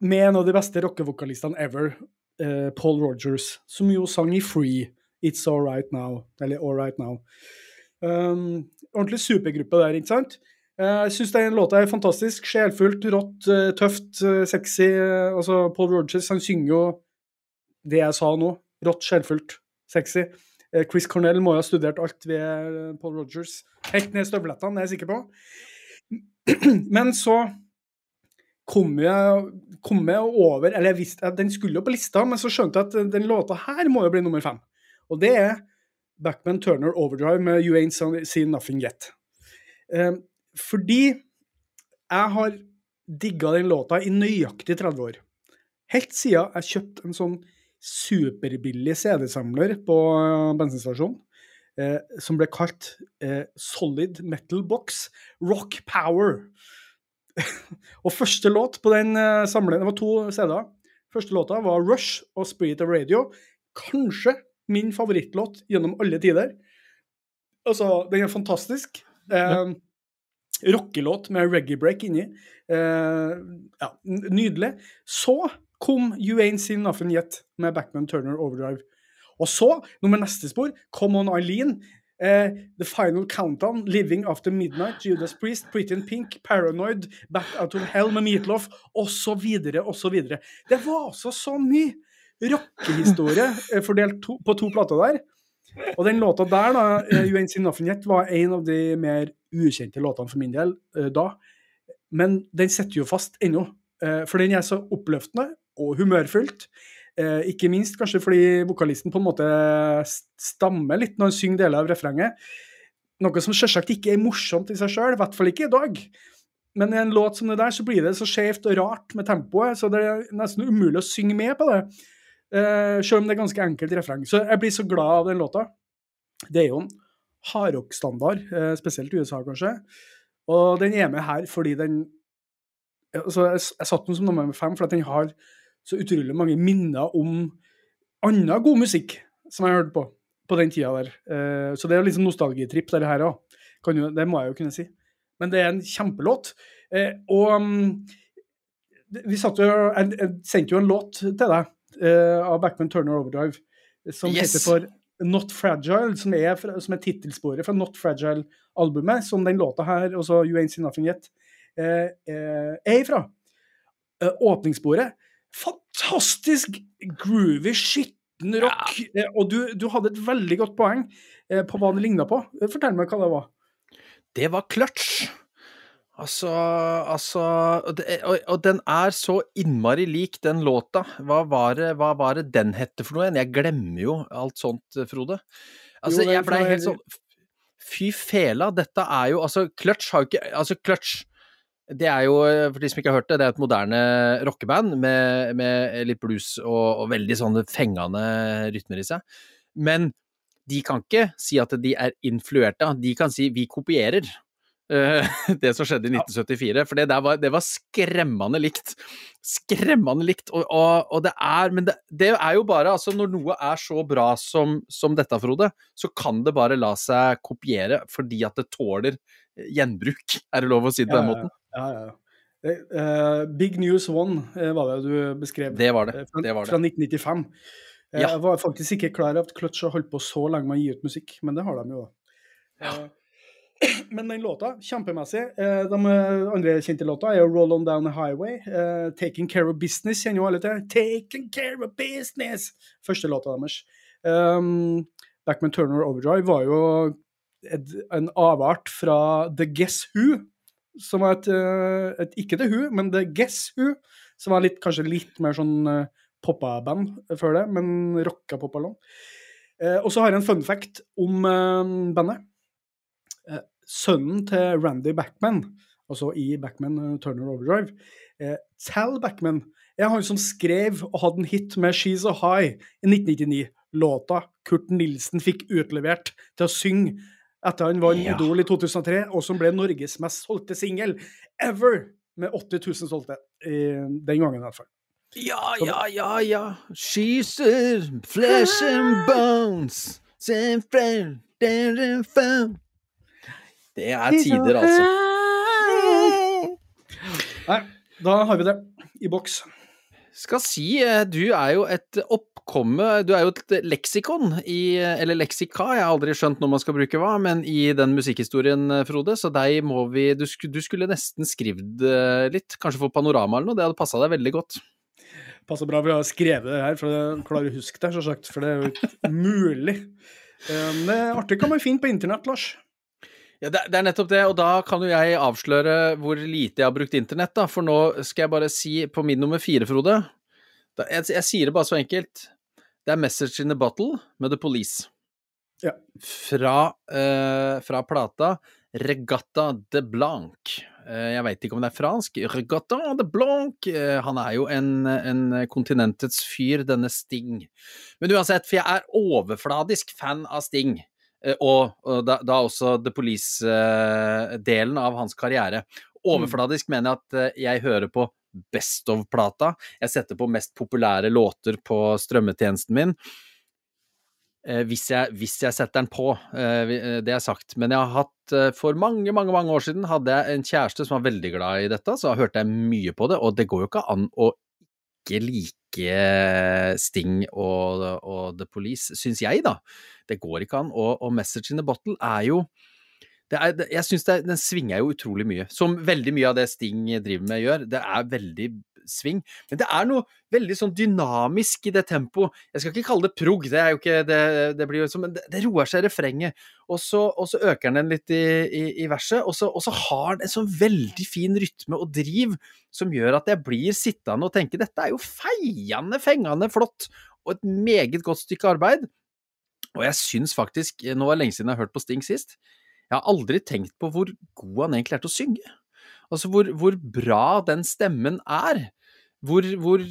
Med en av de beste rockevokalistene ever, eh, Paul Rogers, som jo sang i Free, It's All Right Now, eller All Right Now. Um, ordentlig supergruppe der, ikke sant? Eh, Jeg syns den låta er fantastisk. Sjelfullt, rått, eh, tøft, eh, sexy. Altså, Paul Rogers han synger jo det jeg sa nå. Rått, sjelfullt, sexy. Chris Cornell må jo ha studert alt ved Paul Rogers. Helt ned i støvlettene, er jeg sikker på. Men så kom jeg, kom jeg over Eller jeg visste at den skulle jo på lista, men så skjønte jeg at den låta her må jo bli nummer fem. Og det er Backman Turner Overdrive med You Ain't Seen Nothing Yet. Fordi jeg har digga den låta i nøyaktig 30 år. Helt siden jeg kjøpte en sånn superbillig CD-samler på eh, bensinstasjonen, eh, som ble kalt eh, Solid Metal Box Rock Power. og første låt på den eh, samlingen, det var to CD-er. Første låta var Rush og Spirit of Radio. Kanskje min favorittlåt gjennom alle tider. Altså, den er fantastisk. Eh, Rockelåt med reggae-break inni. Eh, ja, nydelig. Så kom You Ain't Seen Nothing Yet med Backman Turner Overdrive. Og så, nummer neste spor, Come On Eileen. Eh, The Final Countdown, Living After Midnight, Judas Priest, Pretty in Pink, Paranoid, Back Out of Hell med Meatloaf, osv., osv. Det var altså så mye rockehistorie eh, fordelt to, på to plater der. Og den låta der, da, eh, You Ain't Seen Nothing Yet, var en av de mer ukjente låtene for min del eh, da. Men den sitter jo fast ennå. Eh, for den er så oppløftende og humørfylt. Eh, ikke minst kanskje fordi vokalisten på en måte stammer litt når han synger deler av refrenget. Noe som selvsagt ikke er morsomt i seg sjøl, i hvert fall ikke i dag. Men i en låt som det der, så blir det så skjevt og rart med tempoet, så det er nesten umulig å synge med på det. Eh, selv om det er ganske enkelt refreng. Så jeg blir så glad av den låta. Det er jo en hardrock-standard, eh, spesielt i USA kanskje. Og den er med her fordi den altså Jeg, jeg satte den som nummer fem fordi den har så utrolig mange minner om annen god musikk som jeg hørte på på den tida der. Uh, så det er jo liksom sånn nostalgitripp, det her òg. Det må jeg jo kunne si. Men det er en kjempelåt. Uh, og um, vi satt jo, jeg, jeg sendte jo en låt til deg av Backman Turner Overdrive som Yes. heter for Not Fragile, som er, som er tittelsporet fra Not Fragile-albumet, som den låta her, og så You Ain't Seen Nothing Yet, eh, eh, er ifra. Eh, åpningssporet. Fantastisk groovy, skitten rock. Eh, og du, du hadde et veldig godt poeng eh, på hva det ligna på. Eh, Fortell meg hva det var. Det var clutch. Altså, altså og, og, og den er så innmari lik den låta. Hva var det, hva var det den hette for noe igjen? Jeg glemmer jo alt sånt, Frode. Altså, Jo, jeg blei helt sånn Fy fela, dette er jo Altså, Clutch har jo ikke Altså, Clutch det er jo, for de som ikke har hørt det, det er et moderne rockeband med, med litt blues og, og veldig sånne fengende rytmer i seg. Men de kan ikke si at de er influerte, de kan si vi kopierer eh, det som skjedde i 1974. For det der var, det var skremmende likt. Skremmende likt. Og, og, og det er Men det, det er jo bare altså Når noe er så bra som, som dette, Frode, så kan det bare la seg kopiere fordi at det tåler gjenbruk. Er det lov å si det på den måten? Ja, ja, ja. Eh, eh, Big News One eh, var det du beskrev. Det var det. eh, Fra, det, var fra 1995. Eh, Ja. Jeg var faktisk ikke klar over at Clutch har holdt på så lenge med å gi ut musikk, men det har de jo. da. Eh, Men den låta, kjempemessig. Eh, De eh, andre kjente låta er Roll On Down the Highway. eh, Taking Care of Business kjenner jo alle til. Taking Care of Business! Første låta deres. Um, Backman Turner Overdrive var jo et, en avart fra The Guess Who, som var et, et Ikke The Who, men The Guess Who, som var litt, kanskje litt mer sånn poppa-band før det, men rocka poppa-lån. Uh, og så har jeg en fun fact om uh, bandet. Eh, sønnen til Randy Backman, altså i Backman uh, Turner Overdrive, eh, Tal Backman, er han som skrev og hadde en hit med She's a High i 1999. Låta Kurt Nilsen fikk utlevert til å synge etter han vant Ja. Idol i 2003, og som ble Norges mest solgte singel ever, med 80 000 solgte. eh, den gangen, i hvert fall. Ja, ja, ja, ja. She's a flesh and bones. Same friend, there and found. Det er tider, altså. Nei, da har vi det i boks. Skal si, eh, du er jo et oppkomme Du er jo et leksikon i Eller leksika, jeg har aldri skjønt når man skal bruke hva, men i den musikkhistorien, eh, Frode, så deg må vi Du, skulle nesten skrevet eh, litt, kanskje for Panorama eller noe, det hadde passa deg veldig godt. Passer bra vi har skrevet det her, for jeg klarer å huske det, selvsagt. For det er jo ikke mulig. Men Det artig kan man finne på internett, Lars. Ja, det, er nettopp det, og da kan jo jeg avsløre hvor lite jeg har brukt internett, da, for nå skal jeg bare si på min nummer fire, Frode jeg, jeg sier det bare så enkelt. Det er 'Message in a Bottle' med The Police. Ja. Fra, eh, fra plata Regatta de Blanc. Eh, jeg veit ikke om det er fransk. Regatta de Blanc. Eh, han er jo en, en kontinentets fyr, denne Sting. Men uansett, for jeg er overfladisk fan av Sting. Eh, og, og da, da også The Police-delen av hans karriere. Overfladisk mener jeg at eh, jeg hører på Best of-plata. Jeg setter på mest populære låter på strømmetjenesten min. Eh, hvis, jeg, hvis jeg setter den på, det er sagt. Men jeg har hatt For mange, mange mange år siden hadde jeg en kjæreste som var veldig glad i dette, så hørte jeg mye på det, og det går jo ikke an å ikke like Sting og, og The Police, syns jeg, da. Det går ikke an. Og, og Message in a Bottle er jo er, jeg syns den svinger jo utrolig mye. Som veldig mye av det Sting driver med, gjør. Det er veldig sving. Men det er noe veldig sånn dynamisk i det tempoet. Jeg skal ikke kalle det prog, det er jo det, det blir jo som, det, det roer seg i refrenget. Og så, øker den litt i, i, i verset, og så har den en sånn veldig fin rytme og driv som gjør at jeg blir sittende og tenke dette er jo feiende, fengende flott, og et meget godt stykke arbeid. Og jeg syns faktisk, nå er det lenge siden jeg har hørt på Sting sist, jeg har aldri tenkt på hvor god han egentlig er til å synge. Altså hvor, hvor bra den stemmen er. Hvor, hvor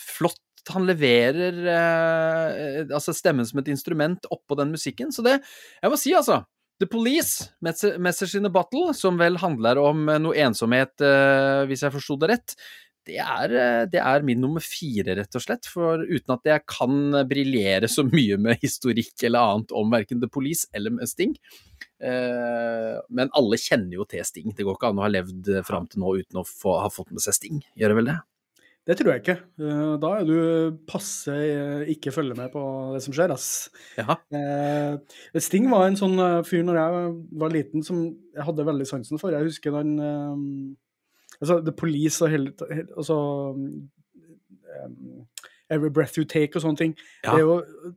flott han leverer eh, altså stemmen som et instrument oppå den musikken. Så det Jeg må si, altså. The Police, Mess- Message in a Bottle, som vel handler om eh, noe ensomhet, eh, hvis jeg forsto det rett, det er, eh, det er min nummer fire, rett og slett. For uten at jeg kan briljere så mye med historikk eller annet om verken The Police eller Sting. Eh, men alle kjenner jo til Sting. Det går ikke an å ha levd eh, fram til nå uten å få, ha fått med seg Sting. Gjør det vel det? Det tror jeg ikke. Eh, Da er du passe ikke følge med på det som skjer, ass. Ja. Eh, Sting var en sånn fyr når jeg var liten som jeg hadde veldig sansen for. Jeg husker den altså, The Police og hele altså, Every Breath You Take og sånne ting. Ja. Det, er jo,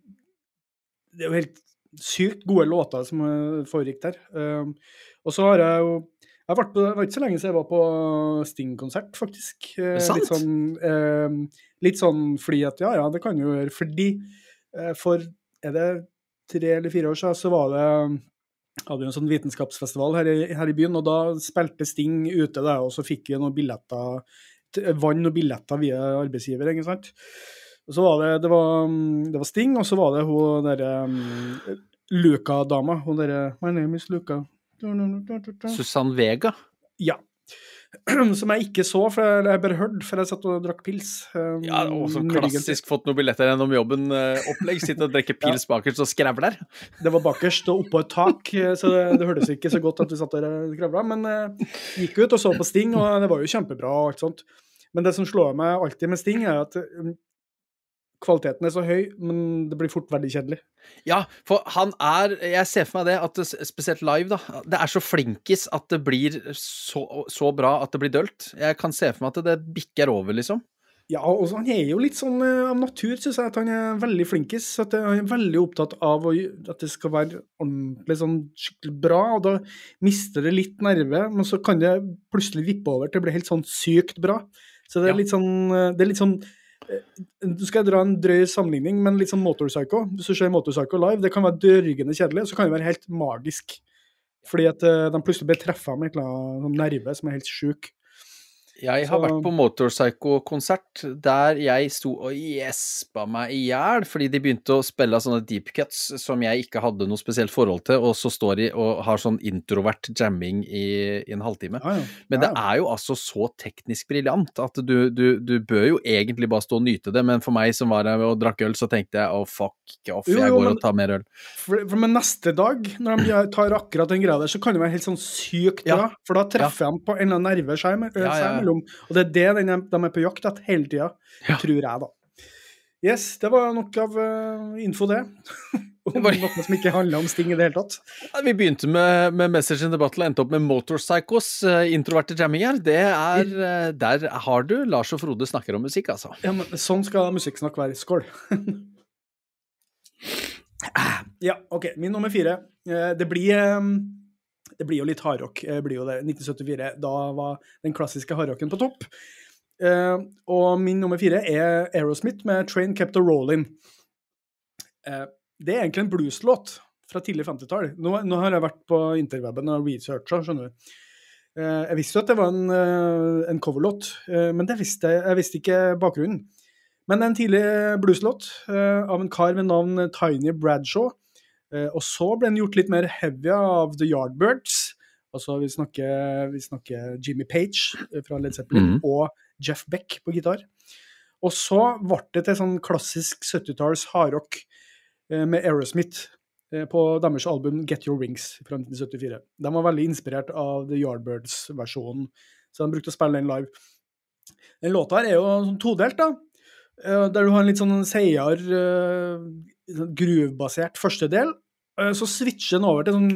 det er jo helt sykt gode låter som eh, foregikk der. Um, og så har jeg jo jeg har vært på, Det var ikke så lenge siden jeg var på Sting-konsert, faktisk. Eh? Litt sånn, eh, litt sånn fordi at ja, ja, det kan jo gjøre. Fordi eh, for er det tre eller fire år siden så var det hadde jo en sånn vitenskapsfestival her i, her i byen, og da spilte Sting ute der, og så fikk vi noen billetter, vann og billetter via arbeidsgiver, ikke sant. Og så var det, det var, det var Sting, og så var det hun derre um, Luca-dama, hun derre My name is Luca. Susann Vega. Ja. Som jeg ikke så, for jeg, jeg bare hørte, for jeg satt og drakk pils. um, Ja, og til. klassisk fått noen billetter gjennom jobben-opplegg. Sitte og drikke pils bakerst og skravler. Det var bakerst og oppå et tak, eh, så det, det hørtes ikke så godt at vi satt der og skravla. Men eh, gikk ut og så på Sting, og det var jo kjempebra og alt sånt. Men det som slår meg alltid med Sting, er at um, kvaliteten er så høy, men det blir fort veldig kjedelig. Ja, for han er Jeg ser for meg det, at det, spesielt live, da. Det er så flinkis at det blir så, så bra at det blir dølt. Jeg kan se for meg at det bikker over, liksom. Ja, og han er jo litt sånn eh, av natur, syns jeg, at han er veldig flinkis. At eh, han er veldig opptatt av å, at det skal være ordentlig sånn skikkelig bra, og da mister det litt nerve, men så kan det plutselig vippe over til å bli helt sånn sykt bra. Så det er Ja. litt sånn eh, Det er litt sånn Du skal dra en drøy sammenligning, men litt sånn Motorpsycho. Hvis du ser Motorpsycho live, det kan være dørgende kjedelig, så kan det være helt magisk. Fordi at eh, de plutselig blir treffa med en nerve som er helt sjuk. Jeg har Så- vært på Motorpsycho-konsert der jeg sto og gjespa meg i hjel fordi de begynte å spille sånne deep cuts som jeg ikke hadde noe spesielt forhold til, og så står de og har sånn introvert jamming i, i en halvtime. Ja, ja. Men det Ja, ja. er jo altså så teknisk briljant at du, du, du bør jo egentlig bare stå og nyte det, men for meg som var der og drakk øl, så tenkte jeg å fuck off, jeg jo, går men- og tar mer øl. For, for med neste dag, når de tar akkurat den greia der, så kan det være helt sånn sykt Ja. bra. For da treffer de på en eller annen nerve seg, me- Ja, ja, mellom. Og det er det er, de er på jakt etter hele tida, Ja. tror jeg, da. Yes, det var nok av uh, info, det. Om noe som ikke handler om Sting i det hele tatt. Ja, Vi begynte med, med Message in the Battle og endte opp med Motorpsychos uh, introverte jamminger. Det er uh, Der har du Lars og Frode snakker om musikk, altså. Ja, men sånn skal musikksnakk være. Skål. Ja, OK. Min nummer fire. Det blir eh, Det blir jo litt hardrock. det blir jo det. 1974. Da var den klassiske hardrocken på topp. Uh, og min nummer fire er Aerosmith med 'Train Kept a Rollin'. Uh, det er egentlig en blueslåt fra tidlig 50-tall. Nå, nå har jeg vært på interweben og researcha, skjønner du. Uh, jeg visste jo at det var en, eh, en coverlåt, eh, men det visste jeg, jeg visste ikke bakgrunnen. Men en tidlig blueslåt eh, av en kar ved navn Tiny Bradshaw. Eh, og så ble den gjort litt mer heavy av The Yardbirds. Altså vi snakker, vi snakker Jimmy Page eh, fra Led Zeppelin Mhm. og Jeff Beck på gitar. Og så ble det til sånn klassisk 70-talls hardrock eh, med Aerosmith på deres album Get Your Rings fra 1974. De var veldig inspirert av The Yardbirds-versjonen, så de brukte å spille den live. Den låta her er jo sånn todelt, da. Der du har en litt sånn seigere, groovebasert første del. Så switcher den over til sånn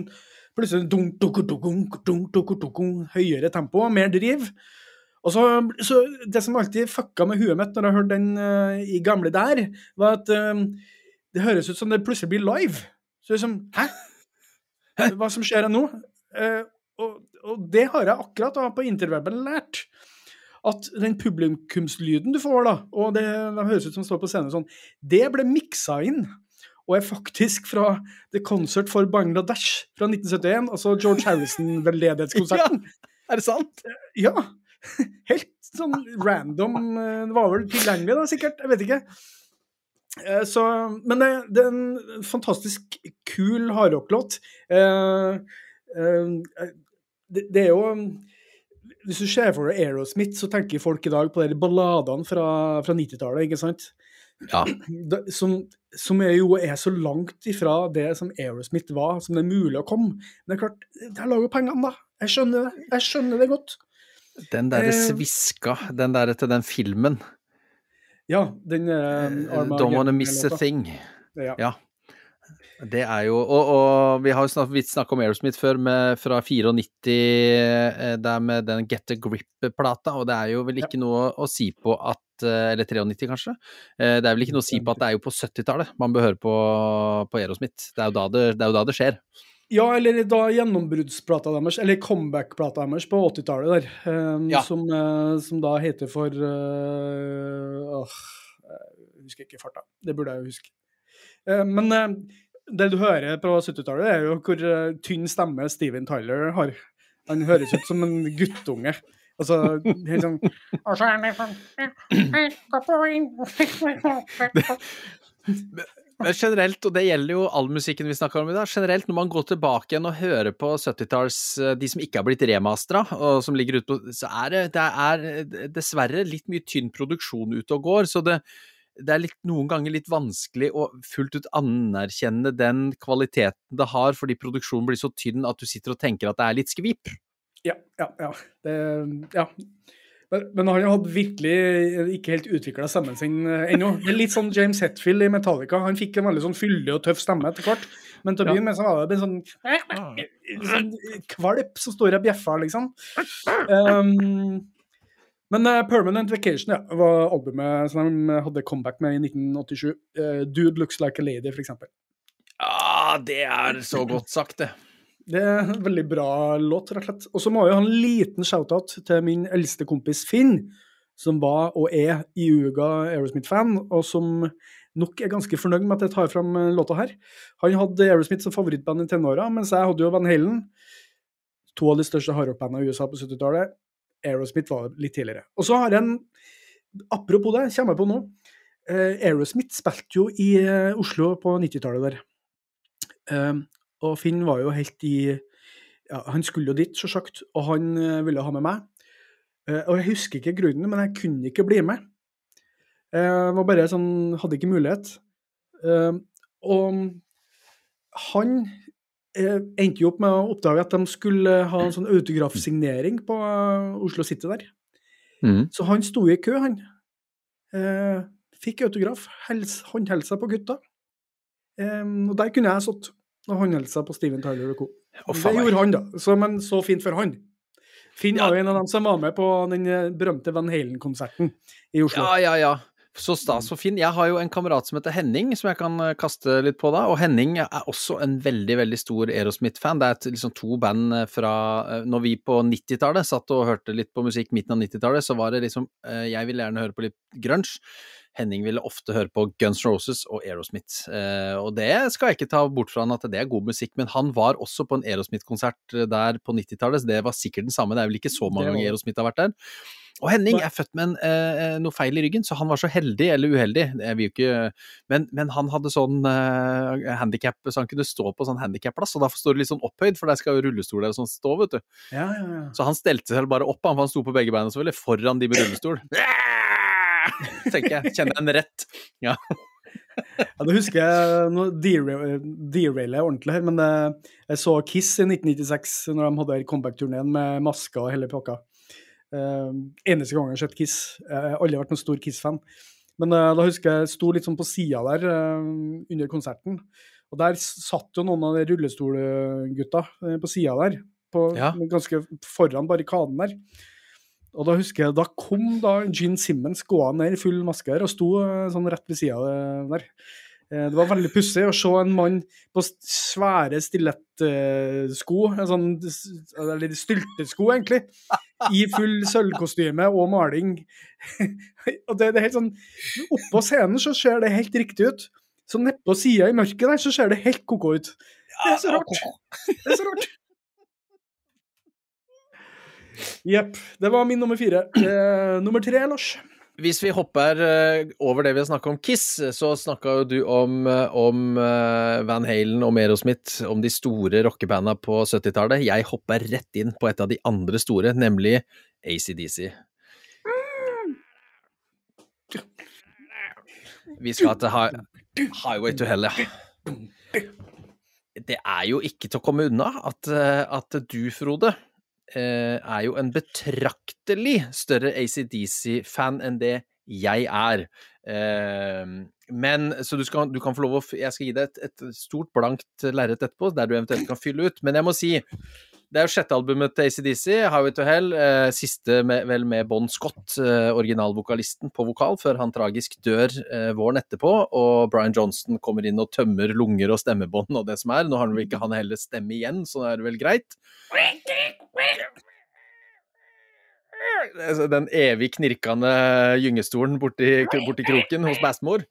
plutselig dunk, dunk, dunk, dunk, dunk, høyere tempo, mer driv. Og så, så, Det som alltid fucka med huet mitt når jeg hørte den uh, i gamle der, var at um, det høres ut som det plutselig blir live. Så liksom Hæ? Hæ? Hva som skjer nå? Uh, og, og, det har jeg akkurat da på interweben lært. At den publikumslyden du får, da, og det, de høres ut som står på scenen sånn, det ble miksa inn. Og er faktisk fra The Concert for Bangladesh fra 1971, altså George Harrison-veldedighetskonserten. Er det sant? Ja. Helt sånn random. eh, Det var vel tilgjengelig, da, sikkert. Jeg vet ikke. Eh, Så, men det, det er en fantastisk kul hardrocklåt. Eh, det, det er jo Hvis du ser for deg Aerosmith, så tenker folk i dag på de balladene fra, fra 90-tallet, ikke sant? Ja. Som, som er jo er så langt ifra det som Aerosmith var, som det er mulig å komme. Men det er klart, der lager pengene, da. Jeg skjønner det. Jeg skjønner det godt. Den derre Eh. sviska, den derre til den filmen. Ja, den eh, Don't Wanna Miss a Thing. Ja. Ja. Det er jo Og, og vi har jo snart snakka om Aerosmith før, med, fra 94, det der med den Get a Grip-plata, og det er jo vel ikke noe å si på at eh, Eller 93, kanskje? Eh, Det er vel ikke noe å si på at det er jo på 70-tallet man bør høre på, på Aerosmith. Det er, det, det er jo da det skjer. ja, eller da gjennombruddsplata deres, eller comeback-plata deres på 80-tallet der, um, Ja. som, uh, som da heter for uh, åh, Jeg husker ikke farta. Det burde jeg jo huske. Men det du hører på 70-tallet, er jo hvor eh, tynn stemme Steven Tyler har. Han høres ut som en guttunge. Altså helt sånn Og så er det sånn Men generelt, og det gjelder jo all musikken vi snakker om i dag, generelt når man går tilbake igjen og hører på 70-talls, eh, de som ikke har blitt remastera, og som ligger ute på, så er det, det er eh, dessverre litt mye tynn produksjon ute og går, så det, det er litt, noen ganger litt vanskelig å fullt ut anerkjenne den kvaliteten det har, fordi produksjonen blir så tynn at du sitter og tenker at det er litt skvip. Ja, ja, ja. Det, ja. Men, men han har virkelig ikke helt utvikla stemmen sin eh, ennå. Det er litt sånn James Hetfield i Metallica. Han fikk en veldig sånn fyldig og tøff stemme etter hvert. Men til å begynne med så var det en sånn, sånn kvalp som står og bjeffer, liksom. Um, men uh, Permanent Vacation ja, var albumet som de hadde comeback med i 1987. Uh, Dude Looks Like a Lady, for eksempel. Ja, det er så godt sagt, det. Det er en veldig bra låt, rett og slett. Og så må jeg ha en liten shout-out til min eldste kompis Finn, som var og er iuga Aerosmith-fan, og som nok er ganske fornøyd med at jeg tar fram eh, låta her. Han hadde Aerosmith som favorittband i tenåra, mens jeg hadde jo Van Halen. To av de største hardrockbandene i USA på 70-tallet. Aerosmith var litt tidligere. Og så har jeg en Apropos det, kommer jeg på nå. Eh, Aerosmith spilte jo i eh, Oslo på 90-tallet der. Eh, og Finn var jo helt i ja, Han skulle jo dit, sjølsagt, og han ville ha med meg. Og jeg husker ikke grunnen, men jeg kunne ikke bli med. Jeg var bare sånn Hadde ikke mulighet. Og han endte jo opp med å oppdage at de skulle ha en sånn autografsignering på eh, Oslo City der. Mm. Så han sto i kø, han. Eh, fikk autograf. Hels, håndhelsa på gutta. Eh, og der kunne jeg satt og håndhelsa på Steven Tyler og co. Oh, det gjorde han, da. Så, men så fint for han. Finn Ja. var jo en av dem som var med på den eh, berømte Van Halen-konserten i Oslo. Ja, ja, ja. Så stas og fin. Jeg har jo en kamerat som heter Henning, som jeg kan eh, kaste litt på da. Og Henning er også en veldig, veldig stor Aerosmith-fan. Det er et, liksom to band eh, fra eh, Når vi på 90-tallet satt og hørte litt på musikk midten av 90-tallet, så var det liksom Jeg ville gjerne høre på litt grunge. Henning ville ofte høre på Guns Roses og Aerosmith. Og det skal jeg ikke ta bort fra han at det er god musikk, men han var også på en Aerosmith-konsert der på 90-tallet, så det var sikkert den samme. Det er vel ikke så mange ganger. Aerosmith har vært der. Og Henning er født med en, eh, noe feil i ryggen, så han var så heldig, eller uheldig, ikke Men, men han hadde sånn eh, handicap, så han kunne stå på sånn handikapplass, og derfor står det litt sånn opphøyd, for der skal jo rullestoler og sånn stå, vet du. Ja, ja, ja. Så han stelte seg bare opp, han, for han sto på begge beina selvfølgelig, foran de med rullestol. Tenker jeg. Kjenner en rett. Ja, det husker jeg Nå derail- derailer jeg ordentlig her, men eh, jeg så Kiss i 1996, når de hadde comeback-turneen med masker og hele pakka. Eh, eneste gang jeg har sett Kiss. Jeg har aldri vært noen stor Kiss-fan. Men eh, da husker jeg sto litt sånn på sida der eh, under konserten. Og der satt jo noen av de rullestolgutta eh, på sida der, på, Ja. ganske foran barrikaden der. Og da husker jeg, da kom da Gene Simmons gående ned i full maske her og sto sånn rett ved sida der. Eh, Det var veldig pussig å se en mann på svære stilettsko, en sånn eller styltesko egentlig, i full sølvkostyme og maling. og det, det er helt sånn Oppå scenen så ser det helt riktig ut. Så nedpå sida i mørket der så ser det helt ko-ko ut. Det er så rart. Det er så rart. Jepp. Det var min nummer fire. Eh, nummer tre, Lars. Hvis vi hopper eh, over det vi har snakka om Kiss, så snakka jo du om, eh, om eh, Van Halen og Merosmith, om de store rockebanda på 70-tallet. Jeg hopper rett inn på et av de andre store, nemlig ACDC. Vi skal til hi Highway to Hell, ja. Det er jo ikke til å komme unna at, at du, Frode, er jo en betraktelig større ACDC-fan enn det jeg er. Eh, men, så du, skal, du kan få lov å Jeg skal gi deg et, et stort, blankt lerret etterpå, der du eventuelt kan fylle ut. Men jeg må si, det er jo sjette albumet til ACDC, Highway to Hell. Eh, siste med, vel med Bon Scott, eh, originalvokalisten, på vokal, før han tragisk dør eh, våren etterpå. Og Brian Johnston kommer inn og tømmer lunger og stemmebånd og det som er. Nå har han vel ikke han heller stemme igjen, så da er det vel greit. Altså, Den evig knirkende gyngestolen borti, borti kroken hos bestemor.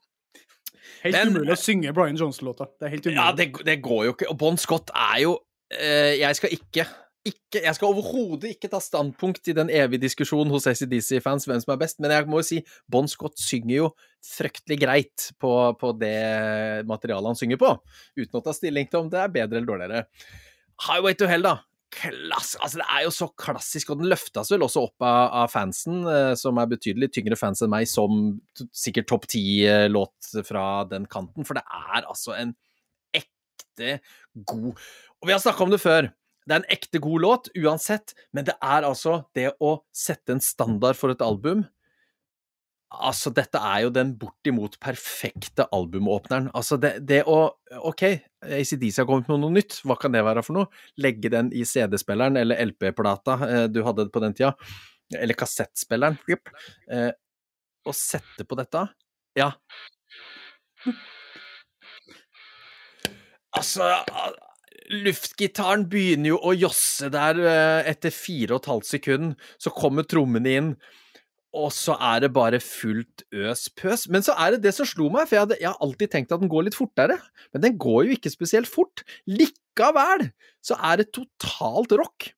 Helt Men- umulig å synge Brian Johnson-låta. Det er helt umulig. Ja, det, det går jo ikke. Og Bon Scott er jo Jeg skal ikke ikke, jeg skal overhodet ikke ta standpunkt i den evige diskusjonen hos ACDC-fans hvem som er best, men jeg må jo si Bon Scott synger jo fryktelig greit på, på det materialet han synger på, uten å ta stilling til om det er bedre eller dårligere. Highway to Hell, da. Klass, altså Det er jo så klassisk, og den løftes vel også opp av, av fansen, eh, som er betydelig tyngre fans enn meg, som sikkert topp ti-låt fra den kanten, for det er altså en ekte god Og vi har snakka om det før. Det er en ekte god låt uansett, men det er altså det å sette en standard for et album. Altså, dette er jo den bortimot perfekte albumåpneren. Altså, det, det å OK, ACDC har kommet med noe nytt, hva kan det være for noe? Legge den i CD-spilleren eller LP-plata eh, du hadde på den tida, eller kassettspilleren, yep. eh, og sette på dette. Ja. Altså Luftgitaren begynner jo å josse der eh, etter fire og et halvt sekund. Så kommer trommene inn. Og så er det bare fullt øs pøs. Men så er det det som slo meg, for jeg, hadde, jeg har alltid tenkt at den går litt fortere. Men den går jo ikke spesielt fort. Likevel så er det totalt rock.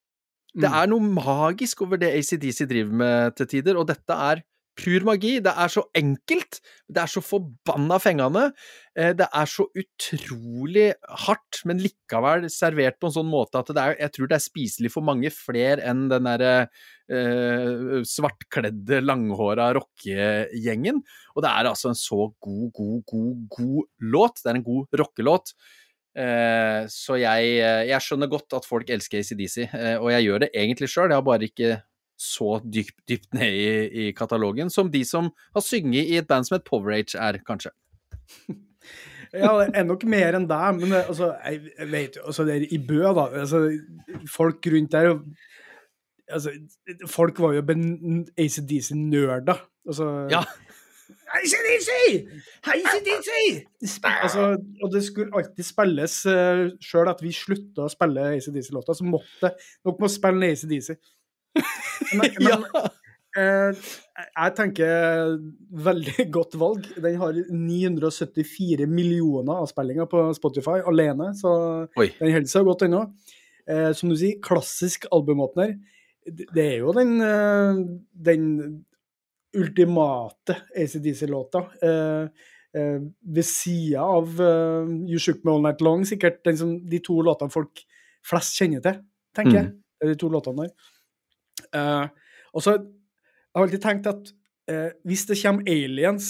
Det Mm. er noe magisk over det ACDC driver med til tider, og dette er pur magi. Det er så enkelt, det er så forbanna fengende. eh, Det er så utrolig hardt, men likevel servert på en sånn måte at er, jeg tror det er spiselig for mange flere enn den derre eh, svartkledde, langhåra rockegjengen. Og det er altså en så god, god, god, god låt. Det er en god rockelåt. Eh, så jeg, eh, jeg skjønner godt at folk elsker ACDC, og jeg gjør det egentlig sjøl. Jeg har bare ikke så dypt, dypt ned i, i katalogen som de som har synget i et band som het Powerage er, kanskje. Ja, det er nok mer enn deg, men det, altså, jeg, jeg vet jo altså, det er I Bø, da altså, Folk rundt der altså, Folk var jo ACDC-nerder. Altså, Ja. ACDC! ACDC! Altså, og det skulle alltid spilles uh, Sjøl at vi slutta å spille ACDC-låta, så måtte nok må spille ACDC. Men, men eh, jeg tenker veldig godt valg. Den har 974 millioner avspillinger på Spotify alene, så Oi. den holder seg godt ennå. Eh, som du sier, klassisk albumåpner. Det er jo den, eh, den ultimate ACDC-låta. Eh, eh, ved sida av eh, You Shook Me All Night Long, sikkert den som, de to låtene folk flest kjenner til, tenker jeg. Er de to låtene der. Eh, og så jeg har alltid tenkt at uh, hvis det kommer aliens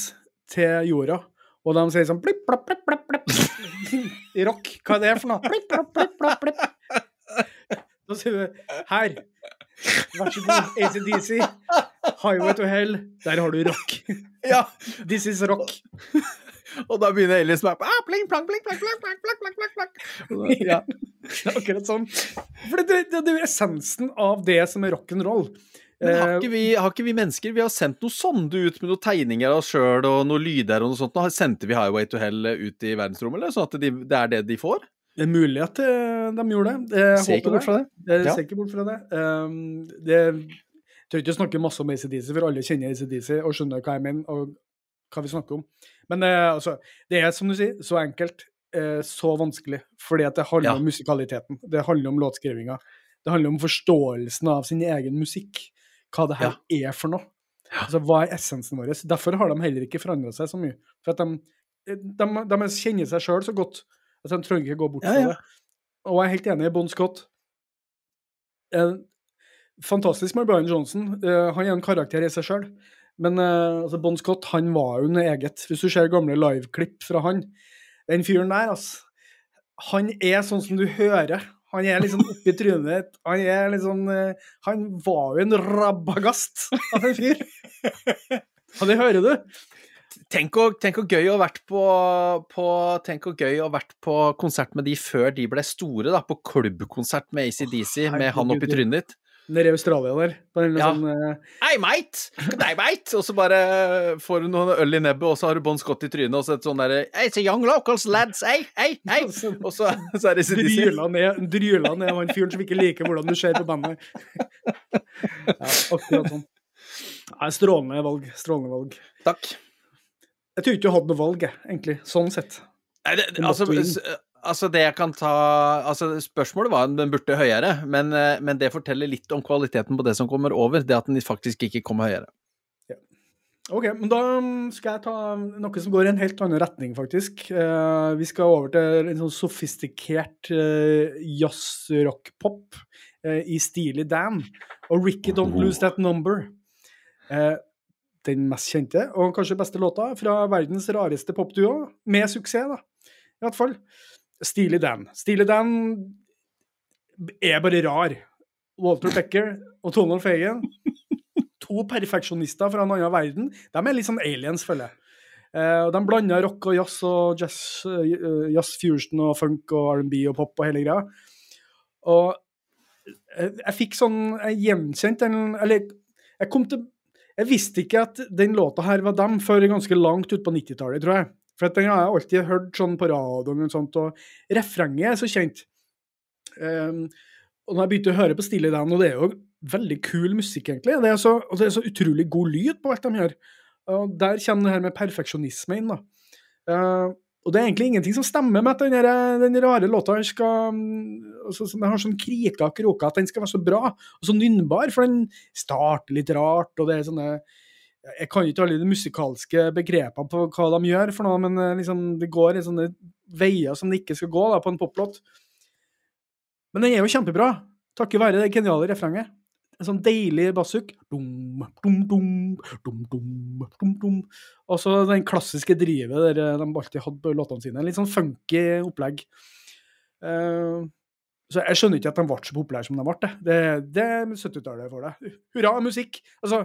til jorda, og de sier sånn blipp, blapp, blipp, blapp, blipp, i rock, hva er det for noe? Blipp, blapp, blipp, blapp, blipp. Da sier du her, vær så god, ACDC, Highway to Hell, der har du rock. Ja, This is rock. Og da begynner Elias med ah, pling, plang, pling, plang, plang, plang, plang, plang, plang, plang. Ja, akkurat sånn. For det, det, det er essensen av det som er rock'n'roll. Men har Eh, ikke, vi, har ikke vi mennesker Vi har sendt noe sonde ut med noen tegninger av oss sjøl og noen lyder og noe sånt. Nå sendte vi Highway to Hell ut i verdensrommet, eller? Sånn at de, det er det de får? Det er mulig at eh, de gjorde det. Jeg Ser ikke bort fra det. Jeg Ja. ser ikke bort fra det. Um, det jeg tør ikke snakke masse om ACDC, for alle kjenner ACDC og skjønner hva jeg mener og hva vi snakker om. Men eh, altså, det er som du sier, så enkelt, eh, så vanskelig. Fordi at det handler Ja. om musikaliteten. Det handler om låtskrivinga. Det handler om forståelsen av sin egen musikk. Hva det her er for noe. Altså, Hva er essensen vår? Derfor har de heller ikke forandra seg så mye. For at de, de, de kjenner seg sjøl så godt at de trenger ikke gå bort Ja, fra ja. det. Og jeg er helt enig i Bon Scott. Eh, fantastisk med Brian Johnson. Eh, han er en karakter i seg sjøl. Men eh, altså Bon Scott han var jo noe eget. Hvis du ser gamle liveklipp fra han Den fyren der, altså. Han er sånn som du hører. Han er liksom oppi trynet ditt. Han er liksom Han var jo en rabagast av en fyr. Og det hører du. Tenk hvor gøy å ha vært på, på Tenk hvor gøy å ha vært på konsert med de før de ble store, da. På klubbkonsert med ACDC, med han oppi trynet ditt. Nede i Australia der. På en Ja. sånn, uh... Hei, mate! Nei, mate! Og så bare får du noen øl i nebbet, og så har du Bon Scott i trynet, og så et sånn derre Hey, it's a young locals, lads! Hey, hey, hey! Og så, så er det ACDC. Dryla ned, dryla ned han fyren som ikke liker hvordan du ser på bandet. Ja, akkurat sånn. Nei, strålende valg. Strålende valg. Takk. Jeg tror ikke du hadde noe valg, jeg, egentlig. Sånn sett. Nei, det, altså, altså, det jeg kan ta Altså, spørsmålet var om den burde høyere, men, eh, men det forteller litt om kvaliteten på det som kommer over. Det at den faktisk ikke kommer høyere. Ok, men da skal jeg ta noe som går i en helt annen retning, faktisk. Uh, vi skal over til en sånn sofistikert uh, jazz-rock-pop uh, i stilig Dan. Og Ricky Don't Lose That Number. Uh, den mest kjente, og kanskje beste låta, fra verdens rareste popduo, med suksess, da. I hvert fall. Steely Dan. Steely Dan er bare rar. Walter Becker og Tonald Fagan to perfeksjonister fra en annen verden. De er litt sånn aliens, føler jeg. Uh, de blander rock og jazz og jazz, uh, jazz fusion og funk og R&B og pop og hele greia. Og eh, jeg fikk sånn Jeg gjenkjente den Eller jeg kom til Jeg visste ikke at den låta her var dem før ganske langt ut på 90-tallet, tror jeg. For den har jeg alltid hørt sånn på radioen og sånt, og refrenget er så kjent. Um, og når jeg begynte å høre på Stille Dan, og det er jo veldig kul musikk, egentlig. Det er så, og det er så utrolig god lyd på alt de gjør. Og der kommer det her med perfeksjonisme inn, da. Uh, og det er egentlig ingenting som stemmer med at den, der, den rare låta her skal altså, Den har sånn krika og kroker at den skal være så bra og så nynnbar, for den starter litt rart, og det er sånne Jeg kan ikke alle de musikalske begrepene på hva de gjør for noe, men eh, liksom, det går i sånne veier som det ikke skal gå da, på en poplåt. Men den er jo kjempebra, takket være det geniale refrenget. En sånn deilig bassuk. Og så den klassiske drivet der eh, de alltid hadde på låtene sine. Litt sånn funky opplegg. Uh, så jeg skjønner ikke at de ble så populære som de ble. Det, det er 70-tallet for deg. Hurra, musikk! Altså,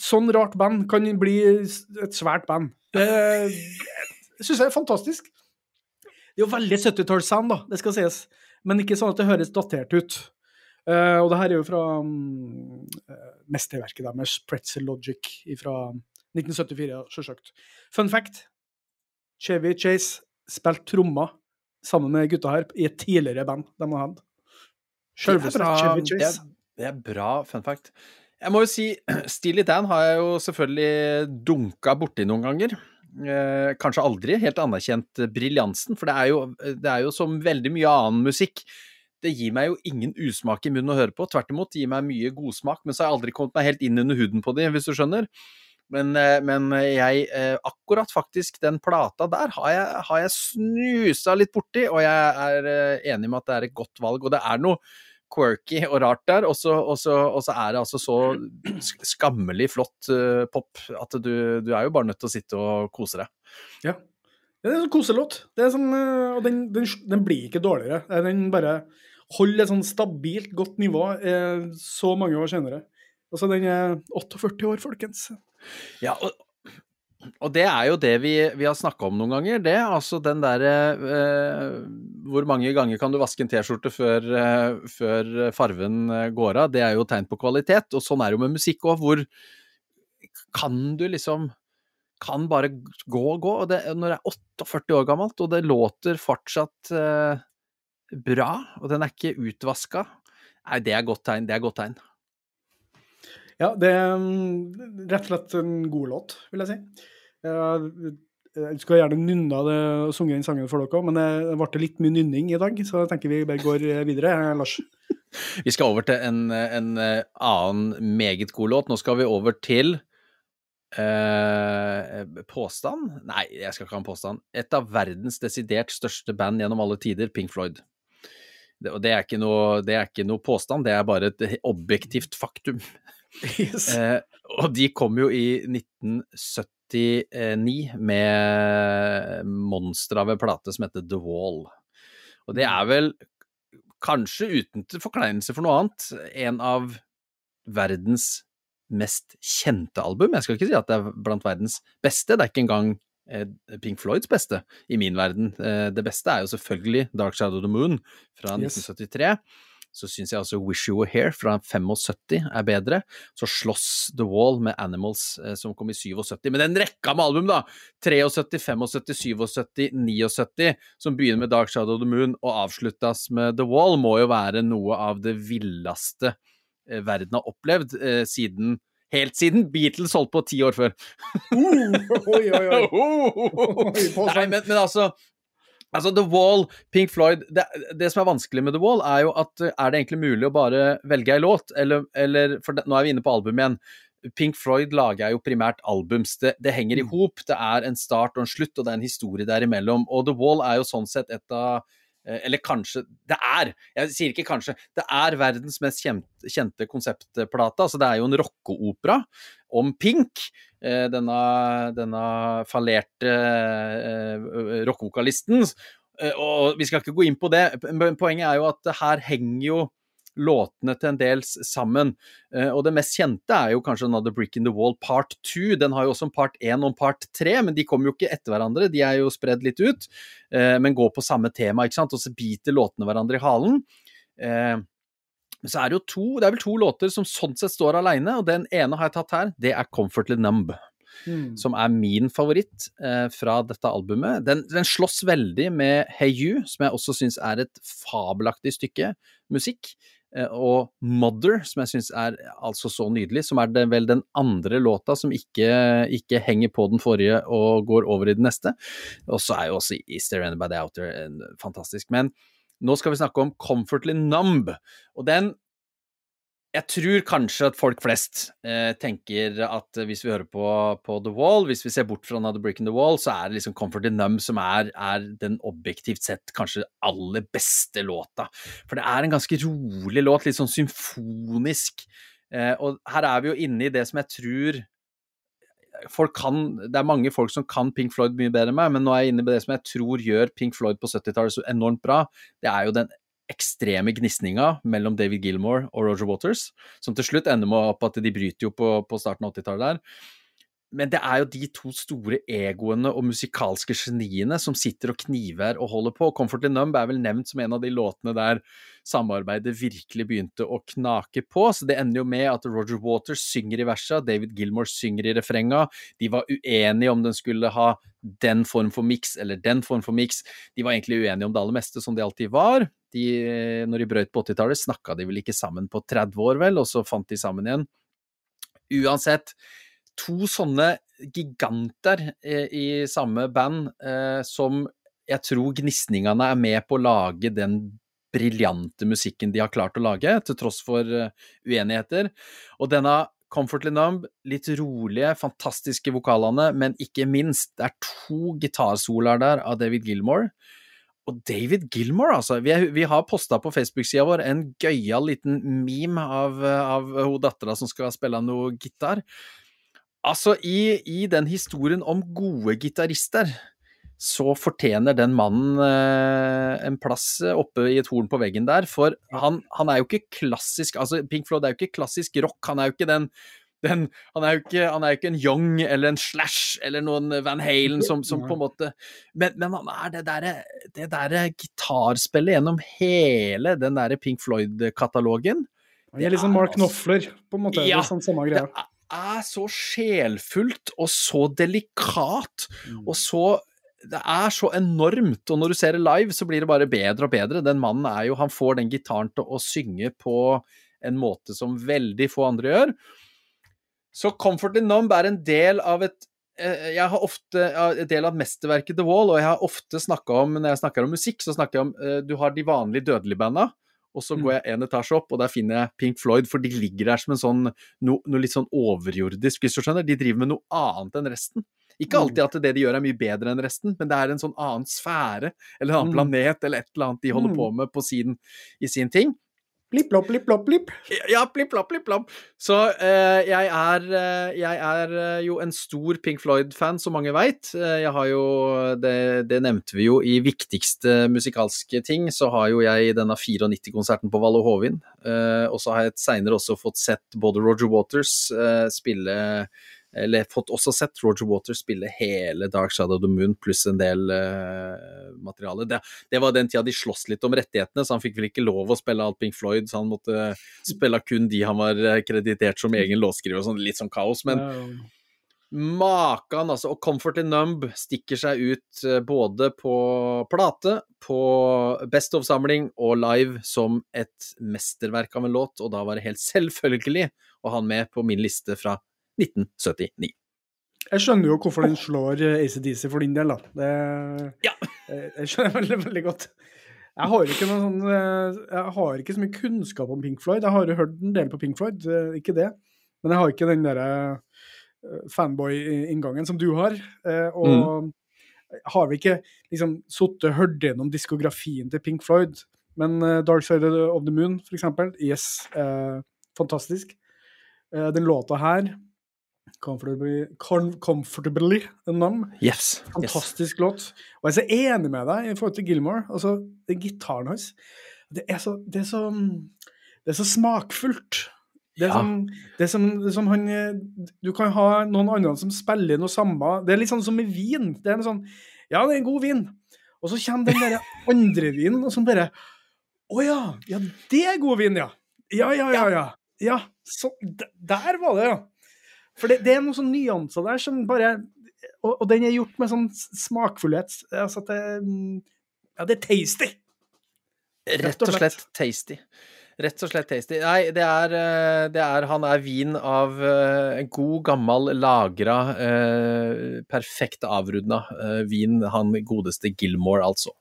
sånn rart band kan bli et svært band. Det syns jeg er fantastisk. Det er jo veldig 70-tallssound, da, det skal sies. Men ikke sånn at det høres datert ut. Uh, og det her er jo fra um, mesterverket deres, Pretzel Logic, fra 1974, sjølsagt. Fun fact. Chevy Chase spilte trommer sammen med gutta her i et tidligere band de. Selveste bra, Chevy det, er, det er bra fun fact. Jeg må jo si, Steely Dan har jeg jo selvfølgelig dunka borti noen ganger. Eh, kanskje aldri helt anerkjent briljansen, for det er, jo, det er jo som veldig mye annen musikk. Det gir meg jo ingen usmak i munnen å høre på, tvert imot, det gir meg mye godsmak, men så har jeg aldri kommet meg helt inn under huden på det, hvis du skjønner. Men, eh, men jeg, eh, akkurat faktisk den plata der har jeg, har jeg snusa litt borti, og jeg er eh, enig med at det er et godt valg. Og det er noe quirky og rart der, og så, og så, og så er det altså så skammelig flott uh, pop at du, du er jo bare nødt til å sitte og kose deg. Ja. Det er en sånn koselåt. Sånn, eh, og den, den, den blir ikke dårligere. Eh, Den bare holder et sånn stabilt, godt nivå eh, så mange år senere. Altså, den er 48 år, folkens. Ja, og, og det er jo det vi, vi har snakka om noen ganger, det. Altså den derre eh, Hvor mange ganger kan du vaske en T-skjorte før, eh, før farven eh, går av? Det er jo tegn på kvalitet. Og sånn er det jo med musikk òg, hvor kan du liksom kan bare gå og gå. Og det, når det er 48 år gammelt, og det låter fortsatt eh, bra, og den er ikke utvaska, nei, det er godt tegn. Det er godt tegn. Ja, det er mm, rett og slett en god låt, vil jeg si. Jeg, jeg skulle gjerne nynna det og sunget den sangen for dere òg, men det ble litt mye nynning i dag, så jeg tenker vi bare går videre. Lars. Vi skal over til en, en eh, annen meget god låt. Nå skal vi over til eh, påstand? Nei, jeg skal ikke ha en påstand. Et av verdens desidert største band gjennom alle tider, Pink Floyd. Det, og det er, ikke noe, det er ikke noe påstand, det er bare et objektivt faktum. Yes. Eh, og de kom jo i 1979 med monster av en plate som heter The Wall. Og det er vel, kanskje uten til forkleinelse for noe annet, en av verdens mest kjente album. Jeg skal ikke si at det er blant verdens beste, det er ikke engang eh, Pink Floyds beste i min verden. Eh, Det beste er jo selvfølgelig Dark Shadow of the Moon fra Yes. 1973. Så syns jeg altså Wish You Were Here fra 75 er bedre. Så slåss The Wall med Animals eh, som kom i 77. Men den rekka med album, da! 73, 75, 77, 79, som begynner med Dark Shadow of the Moon og avsluttes med The Wall, må jo være noe av det villeste eh, verden har opplevd eh, siden Helt siden Beatles holdt på ti år før. Uh, oi, oi, oi. Oi. Nei, men, men altså Altså, The Wall, Pink Floyd det, det som er vanskelig med The Wall, er jo at eh, er det egentlig mulig å bare velge ei låt, eller, eller For nå er vi inne på album igjen. Pink Floyd lager jo primært albums. Det, det henger i hop. Det er en start og en slutt, og det er en historie derimellom. Og The Wall er jo sånn sett et av eh, eller kanskje Det er, jeg sier ikke kanskje, det er verdens mest kjente konseptplate. Altså, det er jo en rockeopera om Pink. eh, Denne, denne fallerte eh, rockevokalisten. Eh, Og vi skal ikke gå inn på det, poenget er jo at her henger jo låtene til en del sammen. Og det mest kjente er jo kanskje Another Brick in the Wall part 2. Den har jo også en part 1 og en part 3, men de kommer jo ikke etter hverandre. De er jo spredd litt ut, men går på samme tema, ikke sant. Og så biter låtene hverandre i halen. Så er det jo to, det er vel to låter som sånn sett står aleine, og den ene har jeg tatt her. Det er 'Comfortly Numb Mm. som er min favoritt eh, fra dette albumet. Den, den slåss veldig med Hey You, som jeg også syns er et fabelaktig stykke musikk. eh, og Mother, som jeg syns er altså så nydelig, som er det vel den andre låta som ikke, ikke henger på den forrige og går over i den neste. Og så er jo også Is There Anybody Out There fantastisk. Men nå skal vi snakke om Comfortly Numb, og den jeg tror kanskje at folk flest eh, tenker at hvis vi hører på, på, The Wall, hvis vi ser bort fra Another Brick in the Wall, så er det liksom Comfort in Numb som er, er, den objektivt sett kanskje aller beste låta. For det er en ganske rolig låt, litt sånn symfonisk. Eh, og her er vi jo inne i det som jeg tror kan, Det er mange folk som kan Pink Floyd mye bedre enn meg, men nå er jeg inne på det som jeg tror gjør Pink Floyd på 70-tallet så enormt bra. Det er jo den ekstreme gnisninga mellom David Gilmore og Roger Waters, som til slutt ender med at de bryter jo på, på starten av 80-tallet der. Men det er jo de to store egoene og musikalske geniene som sitter og kniver og holder på. Comfortly Numb er vel nevnt som en av de låtene der samarbeidet virkelig begynte å knake på. Så det ender jo med at Roger Waters synger i versa, David Gilmore synger i refrenga. De var uenige om den skulle ha den form for miks eller den form for miks. De var egentlig uenige om det aller meste, som de alltid var. De, når de brøt på 80-tallet, snakka de vel ikke sammen på 30 år, vel, og så fant de sammen igjen. Uansett, to sånne giganter eh, i samme band eh, som jeg tror gnisningene er med på å lage den briljante musikken de har klart å lage, til tross for uh, uenigheter. Og denne Comfortly Numb, litt rolige, fantastiske vokalene, men ikke minst, det er to gitarsoloer der av David Gilmore. Og David Gilmore, altså. Vi, er, vi har posta på Facebook-sida vår en gøyal liten meme av, av hun dattera som skal spille noe gitar. Altså, i, i den historien om gode gitarister, så fortjener den mannen eh, en plass oppe i et horn på veggen der. For han, han, er jo ikke klassisk altså Pink Floyd er jo ikke klassisk rock. Han er jo ikke den, den han, er jo ikke, han er jo ikke en Young eller en Slash eller noen Van Halen som, som på en måte Men, men han er det derre det der gitarspillet gjennom hele den derre Pink Floyd-katalogen. Han er litt sånn Mark Knopfler, på en måte. Ja, det er sånn samme greia. Det er så sjelfullt og så delikat Mm. og så det er så enormt, og når du ser det live, så blir det bare bedre og bedre. Den mannen er jo Han får den gitaren til å synge på en måte som veldig få andre gjør. Så Comfort in Numb er en del av et eh, jeg har ofte en del av mesterverket The Wall, og jeg har ofte snakka om når jeg snakker om musikk, så snakker jeg om eh, Du har de vanlige dødelige-banda, og så går jeg en etasje opp, og der finner jeg Pink Floyd, for de ligger der som en sånn noe, noe litt sånn overjordisk, hvis du skjønner. De driver med noe annet enn resten. Ikke alltid at det de gjør er mye bedre enn resten, men det er en sånn annen sfære, eller en annen Mm. planet, eller et eller annet de holder Mm. på med på sin, i sin ting. Blipp, blopp, blipp, blopp, blipp. Ja, blipp, blopp, blipp, blopp. Så eh, jeg er, eh, jeg er eh, jo en stor Pink Floyd-fan, som mange veit. Eh, jeg har jo det, det nevnte vi jo i viktigste musikalske ting, så har jo jeg denne 94-konserten på Valle Hovin. Eh, og så har jeg seinere også fått sett både Roger Waters eh, spille eller fått også sett Roger Waters spille hele Dark Shadow of the Moon pluss en del uh, materiale. Det, det var den tida de sloss litt om rettighetene, så han fikk vel ikke lov å spille alt Pink Floyd, så han måtte spille kun de han var eh, kreditert som egen låtskriver og sånn, litt sånn kaos. Men Ja, Makan, altså. Og Comfort in Numb stikker seg ut eh, både på plate, på Best of-samling og live som et mesterverk av en låt, og da var det helt selvfølgelig å ha han med på min liste fra 1979. Jeg skjønner jo hvorfor den slår eh, ACDC for din del, da. Det, Ja. Jeg, jeg skjønner veldig, veldig godt. Jeg har ikke noen sånn eh, Jeg har ikke så mye kunnskap om Pink Floyd. Jeg har jo hørt en del på Pink Floyd, eh, ikke det. Men jeg har ikke den derre eh, fanboy-inngangen som du har. Og Og har vi ikke liksom sittet og hørt gjennom diskografien til Pink Floyd. Men eh, Dark Side of the Moon, for eksempel, yes, eh, fantastisk. Eh, den låta her, Comfortably, com, comfortably Numb, Yes. yes. fantastisk låt. Og jeg er så enig med deg i forhold til Gilmore. Altså, den gitaren hans Det er så, det er så, det er så smakfullt. Det er, Ja. som, det, er som, det som han eh, Du kan ha noen andre som spiller noe samme. Det er litt sånn som med vin. Det er en sånn Ja, det er en god vin. Og så kommer den der andre vinen, og så bare Å ja. Ja, det er god vin, ja. Ja, ja, ja. ja. Ja, så, der var det, ja. For det, det er noen sånne nyanser der som bare og, og den er gjort med sånn smakfullhet. Altså at det mm, Ja, det er tasty. Rett og slett tasty. Rett og slett tasty. Nei, det er, eh, det er Han er vin av eh, god, gammel, lagra, eh, perfekt avrunda eh, vin. Han godeste Gilmore, altså.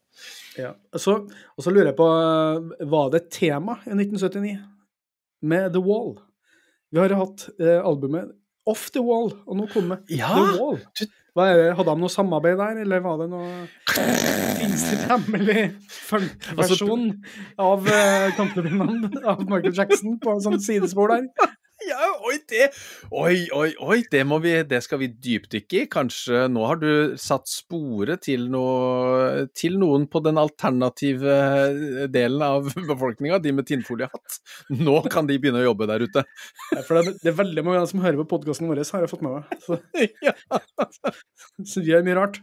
Ja. Så, og så lurer jeg på, eh, var det et tema i 1979 med The Wall? Vi har hatt eh, albumet Off The Wall, og nå kommer Ja, The Wall. Hva er det? Hadde han noe samarbeid der, eller var det noe Fins det hemmelig funk-versjon av uh, av Michael Jackson på en sånn sidespor der? Ja, oi, det Oi, oi, oi, det må vi Det skal vi dypdykke i. Kanskje nå har du satt sporet til noe Til noen på den alternative delen av befolkninga, de med tinnfoliehatt. Nå kan de begynne å jobbe der ute. Ja, For det, det er veldig mange som hører på podkasten vår, har jeg fått med meg. Så, Ja. så de gjør mye rart.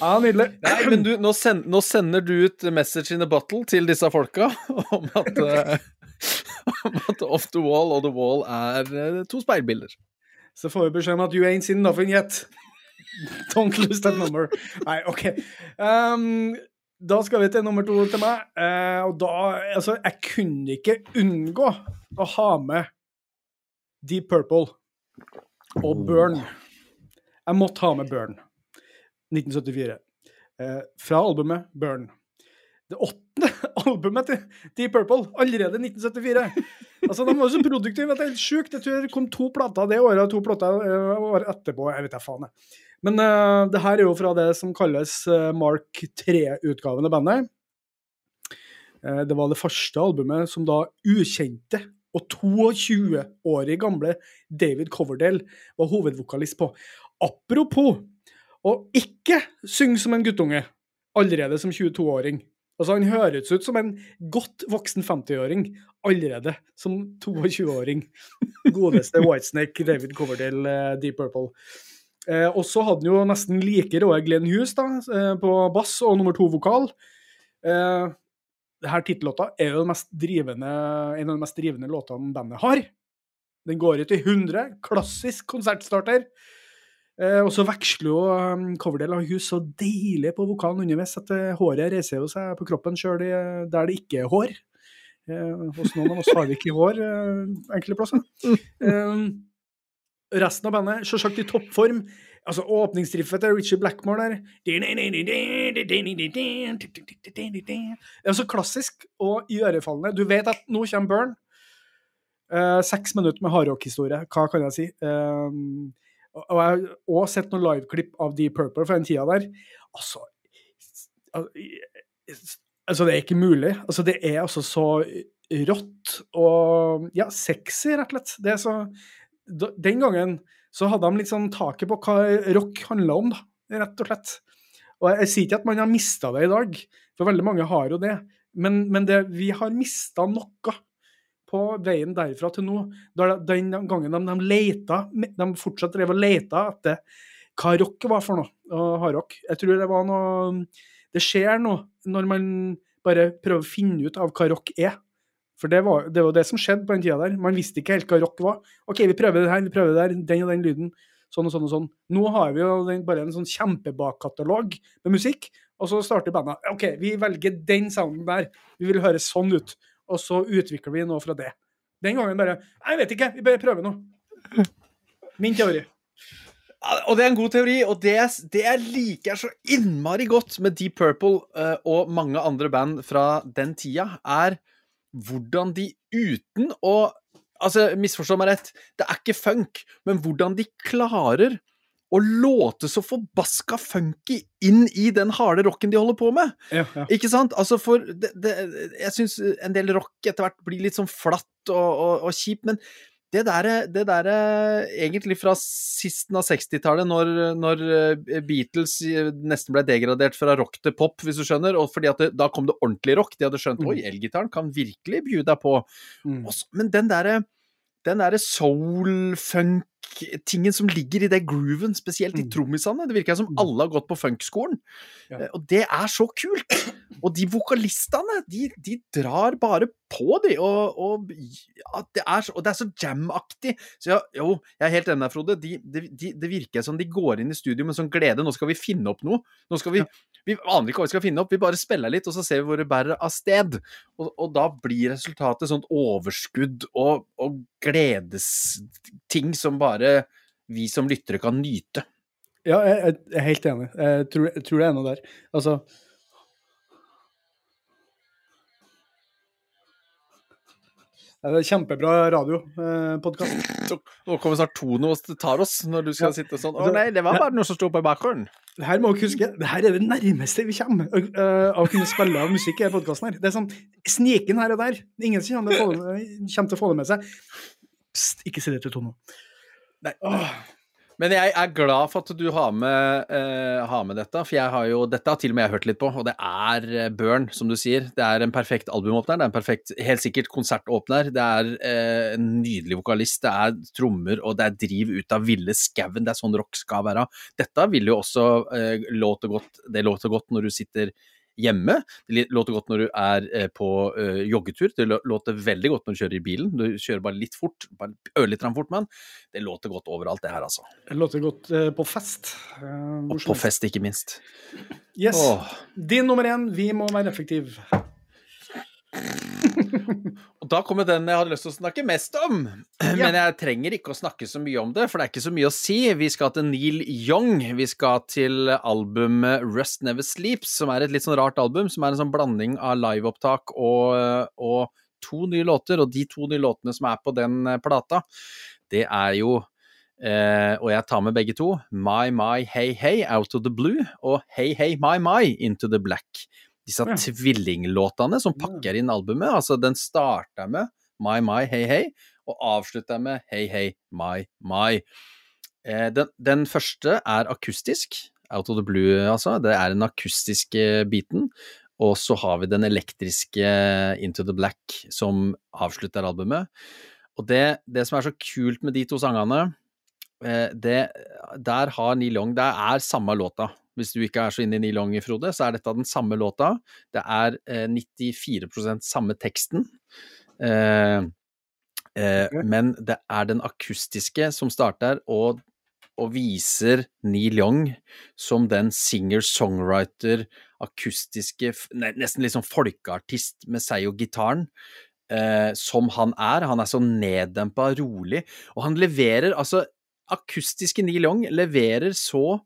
Ja, nydelig. Nei, men du, nå, send, nå sender du ut message in a bottle til disse folka om at, eh, om at Off the Wall og The Wall er eh, to speilbilder. Så får vi beskjed om at you ain't seen nothing yet. Don't lose that number. Nei, OK. Um, da skal vi til nummer to til meg. Uh, og da Altså, jeg kunne ikke unngå å ha med Deep Purple og Burn. Jeg måtte ha med Burn. 1974. Uh, fra albumet Burn. Det åttende albumet til Deep Purple, allerede 1974. Altså, De var jo så produktive at det er helt sjukt. Jeg tror det kom to plater det året og to plater eh, året etterpå. Jeg vet da faen, jeg. Men uh, det her er jo fra det som kalles uh, Mark 3-utgaven av bandet. Uh, det var det første albumet som da ukjente og 22-årig gamle David Coverdale var hovedvokalist på. Apropos å ikke synge som en guttunge allerede som 22-åring. Altså, han høres ut som en godt voksen 50-åring allerede som 22-åring. Godeste Whitesnake, David Coverdale, eh, Deep Purple. Eh, og så hadde han jo nesten like rå Glenn Hughes da, eh, på bass og nummer to-vokal. Eh, denne tittellåta er jo den mest drivende, en av de mest drivende låtene bandet har. Den går ut i 100. Klassisk konsertstarter. Eh, og så veksler jo coverdelen Coverdale og Hughes så deilig på vokalen underveis at eh, håret reiser jo seg på kroppen sjøl der det ikke er hår. Eh, hos noen av oss har vi ikke hår eh, enkelte plasser. Eh, resten av bandet selvsagt i toppform. Altså Åpningsriffet til Richie Blackmore der Det er så klassisk og iørefallende. Du vet at nå kommer Burn. Eh, seks minutter med hardrock-historie. Hva kan jeg si? Eh, og jeg har også sett noen liveklipp av Deep Purple fra den tida der. Altså Altså, det er ikke mulig. Altså, det er altså så rått og ja, sexy, rett og slett. Det er så Den gangen så hadde de sånn taket på hva rock handla om, da, rett og slett. Og jeg, jeg sier ikke at man har mista det i dag, for veldig mange har jo det. Men, men det, vi har mista noe på veien derfra til nå. Da, den gangen de, de leita, de fortsatt drev og leita etter hva rock var for noe, og hardrock. Jeg tror det var noe Det skjer noe når man bare prøver å finne ut av hva rock er. For det var, det var det som skjedde på den tida der. Man visste ikke helt hva rock var. OK, vi prøver det her, vi prøver det der, den og den lyden. Sånn og sånn og sånn. Nå har vi jo den, bare en sånn kjempebakkatalog med musikk, og så starter bandet. OK, vi velger den sounden der. Vi vil høre sånn ut. Og så utvikler vi noe fra det. Den gangen bare Jeg vet ikke, vi bare prøver noe. Min teori. Og det er en god teori, og det, det jeg liker så innmari godt med Deep Purple eh, og mange andre band fra den tida, er hvordan de uten å Altså, misforstå meg rett, det er ikke funk, men hvordan de klarer å låte så forbaska funky inn i den harde rocken de holder på med. Ja, ja. Ikke sant? Altså, for det, det, Jeg syns en del rock etter hvert blir litt sånn flatt og, og, og kjipt, men det der, det der egentlig fra sisten av 60-tallet, når, når eh, Beatles nesten ble degradert fra rock til pop, hvis du skjønner, og fordi at det, da kom det ordentlig rock, de hadde skjønt Mm. oi, elgitaren kan virkelig bjude deg på. Mm. Også, men den derre den derre soul-funk-tingen som ligger i det grooven, spesielt i Mm. trommisene, det virker som Mm. alle har gått på funkskolen. Ja. Eh, Og det er så kult! Og de vokalistene, de, de drar bare på, de. Og, og, ja, det, er så, og det er så jam-aktig. Så ja, jo, jeg er helt enig med Frode. De, de, de, det virker som de går inn i studio med sånn glede. Nå skal vi finne opp noe. Nå skal vi, vi aner ikke hva vi skal finne opp, vi bare spiller litt, og så ser vi hvor det bærer av sted. Og, og da blir resultatet sånt overskudd og, og gledesting som bare vi som lyttere kan nyte. Ja, jeg, jeg er helt enig. Jeg tror, jeg tror det er noe der. Altså Det er kjempebra radiopodkast. Så, nå kommer snart Tone og tar oss, når du skal Ja. sitte sånn Å nei, det var bare noe som sto på bakgrunnen. Det her må dere huske, det her er det nærmeste vi kommer av å kunne spille av musikk i podkasten her. Det er sånn sniken her og der. Er Ingen som kommer til å få det, med seg. Pst, ikke si det til Tono. Nei. Men jeg er glad for at du har med, uh, har med dette, for jeg har jo Dette har til og med jeg hørt litt på, og det er eh, Burn, som du sier. Det er en perfekt albumåpner, det er en perfekt, helt sikkert konsertåpner. Det er uh, en nydelig vokalist, det er trommer, og det er driv ut av ville skauen. Det er sånn rock skal være. Dette vil jo også uh, låte godt Det låter godt når du sitter hjemme. Det låter godt når du er eh, på eh, joggetur. Det låter veldig godt når du kjører i bilen. Du kjører bare litt fort, bare ørlite fort, men det låter godt overalt, det her, altså. Det låter godt øh, på fest. Eh, Og på fest, ikke minst. Yes. Åh. Din nummer én, vi må være effektive. Og da kommer den jeg hadde lyst til å snakke mest om. Men jeg trenger ikke å snakke så mye om det, for det er ikke så mye å si. Vi skal til Neil Young. Vi skal til albumet Rust Never Sleeps, som er et litt sånn rart album, som er en sånn blanding av liveopptak og, og to nye låter. Og de to nye låtene som er på den eh, plata, det er jo Uh, og jeg tar med begge to. My My Hey Hey Out of the Blue og Hey Hey My My Into the Black. Disse Ja. tvillinglåtene som pakker inn albumet. Altså, den starter med My My Hey Hey og avslutter med Hey Hey My My. Eh, den, den første er akustisk. Out of the Blue, altså. Det er den akustiske biten. Og så har vi den elektriske Into the Black som avslutter albumet. Og det, det som er så kult med de to sangene, eh, det, der har Neil Young Det er samme låta. Hvis du ikke er så inne i Neil Young, Frode, så er dette den samme låta. Det er eh, 94% samme teksten. Eh, eh. Men det er den akustiske som starter, og, og viser Neil Young som den singer-songwriter, akustiske, nesten litt sånn folkeartist med seg og gitaren eh, som han er. Han er så neddempa, rolig, og han leverer altså Akustiske Neil Young leverer så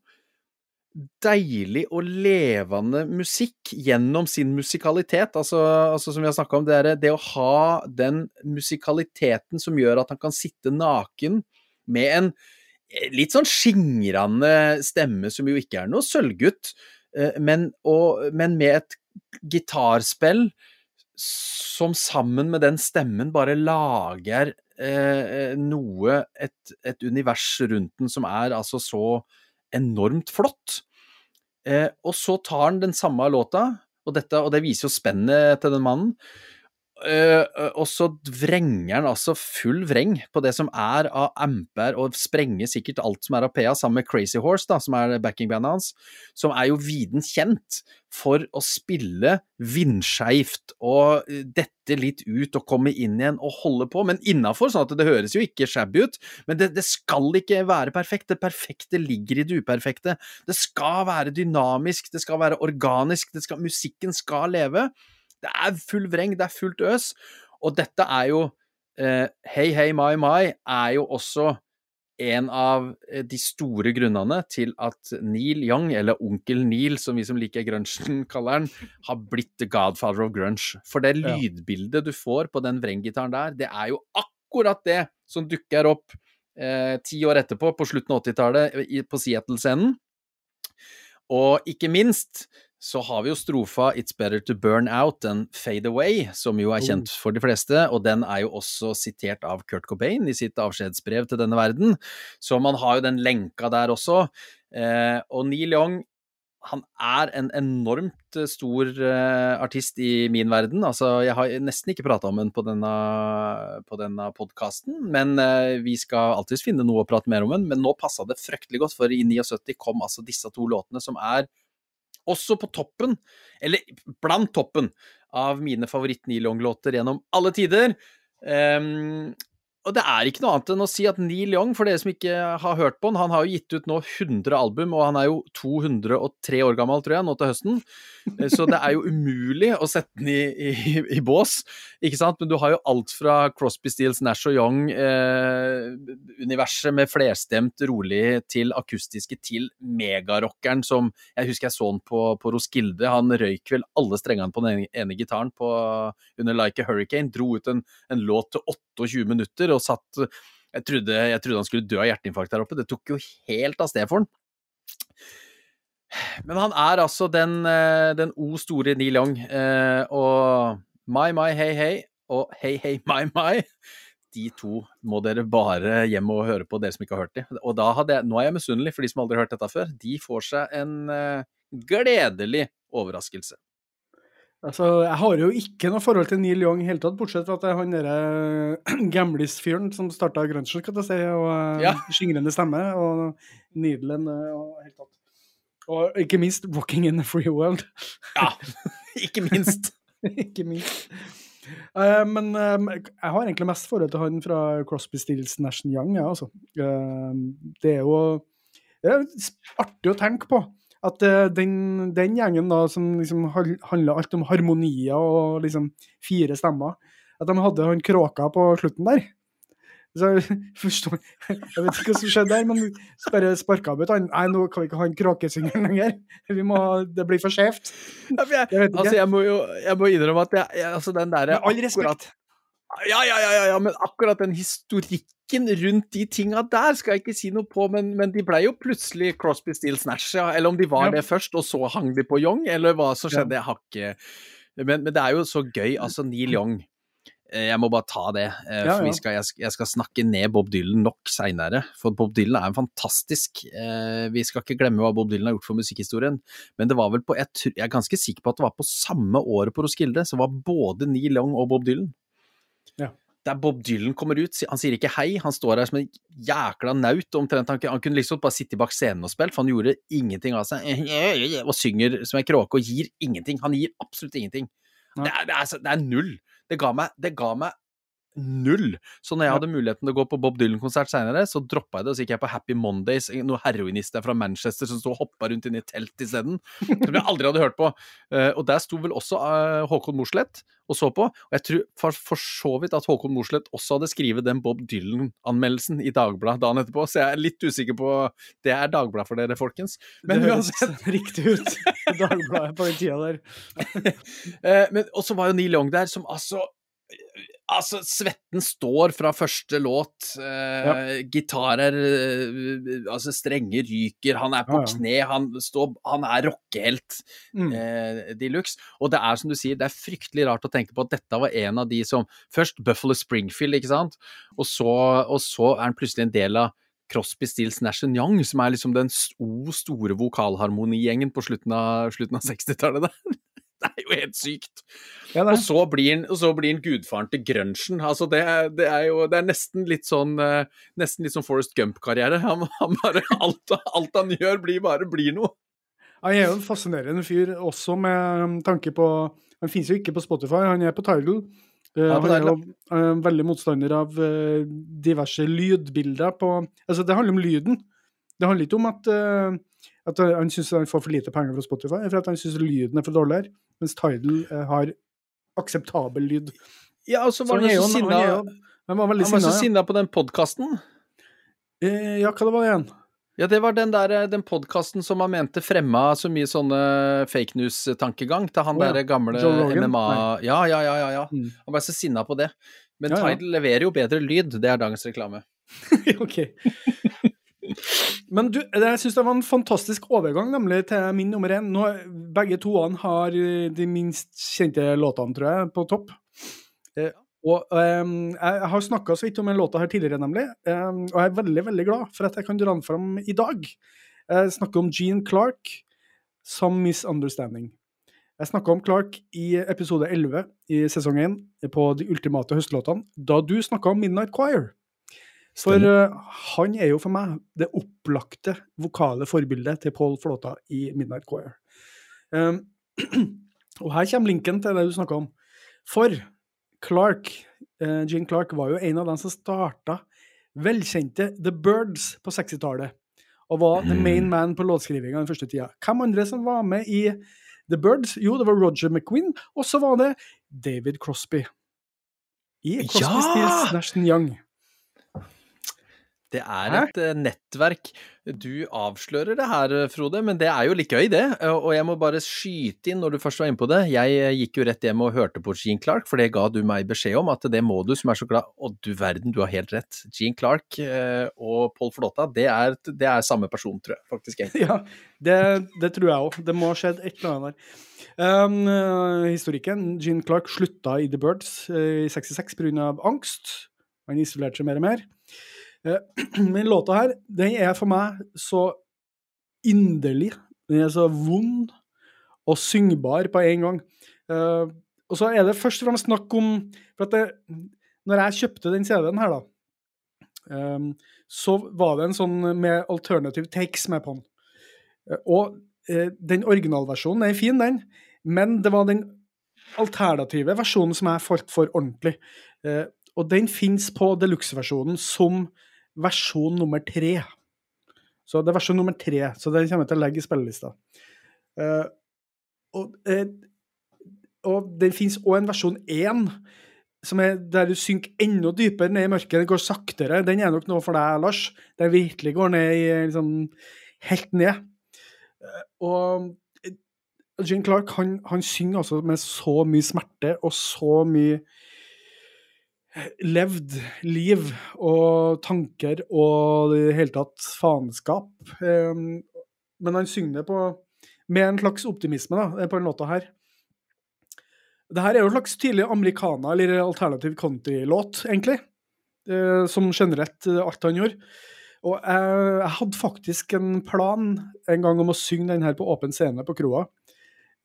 deilig og levende musikk gjennom sin musikalitet. Altså, altså som vi har snakka om, det, er det å ha den musikaliteten som gjør at han kan sitte naken med en eh, litt sånn skingrende stemme, som jo ikke er noe sølvgutt, eh, men, og, men med et gitarspill som sammen med den stemmen bare lager eh, noe, et, et univers rundt den som er altså så enormt flott. Eh, og så tar han den samme låta, og, dette, og det viser jo spennet til den mannen. Eh, og så vrenger han altså full vreng på det som er av amper, og sprenger sikkert alt som er av PA, sammen med Crazy Horse, da, som er backingbandet hans, som er jo viden kjent for å spille vindskeivt og eh, dette litt ut og komme inn igjen og holde på, men innafor, sånn at det høres jo ikke shabby ut. Men det, det skal ikke være perfekt. Det perfekte ligger i det uperfekte. Det skal være dynamisk, det skal være organisk, det skal, musikken skal leve. Det er full vreng, det er fullt øs. Og dette er jo eh, Hei, hei, mai, mai er jo også en av eh, de store grunnene til at Neil Young, eller Onkel Neil som vi som liker grunchen kaller han, har blitt the godfather of grunge. For det lydbildet du får på den vrenggitaren der, det er jo akkurat det som dukker opp eh, ti år etterpå, på slutten av 80-tallet, på Seattle-scenen. Og ikke minst så har vi jo strofa It's Better To Burn Out Than Fade Away, som jo er kjent for de fleste, og den er jo også sitert av Kurt Cobain i sitt avskjedsbrev til denne verden, så man har jo den lenka der også. Eh, og Neil Young, han er en enormt eh, stor eh, artist i min verden. Altså, jeg har nesten ikke prata om den på denne, på denne podkasten, men eh, vi skal alltids finne noe å prate mer om den. Men nå passa det fryktelig godt, for i 79 kom altså disse to låtene som er også på toppen, eller blant toppen, av mine favoritt-Neil Young-låter gjennom alle tider. Ehm, og det er ikke noe annet enn å si at Neil Young, for dere som ikke har hørt på han, han har jo gitt ut nå 100 album, og han er jo 203 år gammel, tror jeg, nå til høsten. Eh, Så det er jo umulig å sette den i, i, i bås, ikke sant? Men du har jo alt fra Crosby, Stills, Nash og Young-universet med flerstemt, rolig, til akustiske, til megarockeren som Jeg husker jeg så han på, på Roskilde. Han røyk vel alle strengene på den ene, ene gitaren på, under Like a Hurricane. Dro ut en, en låt til 28 minutter og satt jeg trodde, jeg trodde han skulle dø av hjerteinfarkt der oppe. Det tok jo helt av sted for han. Men han er altså den, eh, den O store Neil Young. eh, Og My My Hey Hey og Hey Hey My My, de to må dere bare hjem og høre på, dere som ikke har hørt de. Og jeg, nå er jeg misunnelig for de som aldri har hørt dette før. De får seg en eh, gledelig overraskelse. Altså, jeg har jo ikke noe forhold til Neil Young i hele tatt, bortsett fra at det er han derre gamlis-fyren som starta grunchen, skal jeg si, og eh, Ja. skingrende stemme, og needlen eh, og helt tatt. Og ikke minst 'Walking in the Free World'. Ja, ikke minst. ikke minst. Uh, men eh, jeg har egentlig mest forhold til han fra Crosby, Stills, Nash Young, ja, altså. Uh, det er jo det er artig å tenke på. At eh, den, den gjengen da, som liksom handla alt om harmonier og liksom fire stemmer, at de hadde han kråka på slutten der. Så jeg forstår Jeg vet ikke hva som skjedde der, men bare sparka ut han. Nei, nå kan vi ikke ha en kråkesynger lenger. Vi må, det blir for skjevt. Jeg, altså, jeg må jo jeg må innrømme at jeg, jeg, altså den derre Med all respekt. Ja, ja, ja, ja, ja, men akkurat den historikken rundt de tinga der skal jeg ikke si noe på, men, men de ble jo plutselig Crosby, Stills, Nash, ja. Eller om de var Ja. det først, og så hang de på Young, eller hva som skjedde, jeg har ikke men, men det er jo så gøy, altså Neil Young. eh, Jeg må bare ta det, eh, for skal, jeg, jeg skal snakke ned Bob Dylan nok seinere. For Bob Dylan er en fantastisk eh, Vi skal ikke glemme hva Bob Dylan har gjort for musikkhistorien. Men det var vel på Jeg, jeg er ganske sikker på at det var på samme året på Roskilde, så var både Neil Young og Bob Dylan. Der Bob Dylan kommer ut, han sier ikke hei, han står her som en jækla naut omtrent. Han, han kunne liksom bare sitte bak scenen og spille, for han gjorde ingenting av seg. Og synger som en kråke og gir ingenting. Han gir absolutt ingenting. Det er, det, er, det er null. Det ga meg, det ga meg null. Så når jeg hadde muligheten til å gå på Bob Dylan-konsert seinere, så droppa jeg det, og så gikk jeg på Happy Mondays, noen heroinister fra Manchester som sto og hoppa rundt inni i telt isteden. Som jeg aldri hadde hørt på. Eh, og der sto vel også eh, Håkon Mosleth og så på. Og jeg tror for, for så vidt at Håkon Mosleth også hadde skrevet den Bob Dylan-anmeldelsen i Dagbladet dagen etterpå, så jeg er litt usikker på Det er Dagbladet for dere, folkens. Men det høres uansett. riktig ut. Dagbladet på den tida der. Eh, men og så var jo Neil Young der, som altså Altså, svetten står fra første låt. Eh, Gitarer eh, Altså, strenger ryker. Han er på Ja, ja. kne. Han, står, han er rockehelt Mm. eh, de luxe. Og det er som du sier, det er fryktelig rart å tenke på at dette var en av de som Først Buffalo Springfield, ikke sant, og så, og så er han plutselig en del av Crosby, Stills, Nash Young, som er liksom den sto- store vokalharmonigjengen på slutten av, slutten av 60-tallet der. Det er jo helt sykt. Ja, Og så blir han, og så blir han gudfaren til grunchen. Altså det, det er jo det er nesten litt sånn eh, Nesten litt sånn Forest Gump-karriere. Han, han bare alt, alt han gjør, blir bare blir noe. Han er jo en fascinerende fyr, også med um, tanke på Han finnes jo ikke på Spotify, han er på Tidal. Eh, Ja, han er jo eh, veldig motstander av diverse lydbilder på Altså, det handler om lyden. Det handler ikke om at, eh, at han syns han får for lite penger fra Spotify, for at han syns lyden er for dårlig her, mens Tidal eh, har akseptabel lyd. Ja, og så var han så sinna Han var veldig så sinna. På den podkasten. Eh, ja, hva det var det igjen? Ja, det var den der, den podkasten som han mente fremma så mye sånne fake news-tankegang til han oh, ja. derre gamle? MMA Ja, ja, ja, ja, ja. Mm. Han ble så sinna på det. Men ja. Tidal leverer jo bedre lyd, det er dagens reklame. ok. Men du, jeg syns det var en fantastisk overgang nemlig til min nummer én. Nå, begge toene har eh, de minst kjente låtene, tror jeg, på topp. Eh, og eh, jeg, har snakka så vidt om den låta her tidligere, nemlig. Eh, og jeg er veldig veldig glad for at jeg kan dra den fram i dag. Jeg snakker om Gene Clark, 'Some Misunderstanding'. Jeg snakka om Clark i episode 11 i sesong 1 på de ultimate høstlåtene, da du snakka om Midnight Choir. For uh, han er jo for meg det opplagte vokale forbildet til Paul Flåta i Midnight Choir. Um, og her kommer linken til det du snakka om. For Clark, uh, Gene Clark var jo en av dem som starta velkjente The Birds på 60-tallet. Og var the main man på låtskrivinga den første tida. Hvem andre som var med i The Birds? Jo, det var Roger McQueen, og så var det David Crosby. I Crosby, Ja! Stills, Nash Young. Det er et eh, nettverk. Du avslører det her, eh, Frode, men det er jo litt gøy, det. Eh, Og jeg må bare skyte inn når du først var inne på det. Jeg gikk jo rett hjem og hørte på Gene Clark, for det ga du meg beskjed om, at det må du, som er så glad. Å, du verden, du har helt rett. Gene Clark og Paul Flåta, det er, det er samme person, tror jeg, faktisk. egentlig. Ja, det, det tror jeg òg. Det må ha skjedd et eller annet der. Um, historikken Gene Clark slutta i The Birds i 66 pga. angst. Han isolerte seg mer og mer. Eh, men låta her, den er for meg så inderlig. Den er så vond og syngbar på en gang. Eh, og så er det først og fremst snakk om For at det, når jeg kjøpte den CD-en her, da, um, så var det en sånn med alternative takes med på den. Eh, Og eh, den originalversjonen er fin, den, men det var den alternative versjonen som jeg falt for ordentlig. Eh, og den fins på deluxe-versjonen som versjon nummer tre. Så det er versjon nummer tre, så den kommer jeg til å legge i spillelista. Uh, og, uh, og det fins òg en versjon én, som er der du synker enda dypere ned i mørket. Den går saktere. Den er nok noe for deg, Lars. Den virkelig går ned i liksom, helt ned. Uh, Og Jim Clark han, han synger altså med så mye smerte og så mye levd liv og tanker og i det hele tatt faenskap. Um, men han synger det på, med en slags optimisme da, på den låta her. Det her er jo en slags tidlig americana eller alternativ country-låt, egentlig. eh, som generelt eh, alt han gjorde. Og jeg, jeg hadde faktisk en plan en gang om å synge den her på åpen scene på kroa,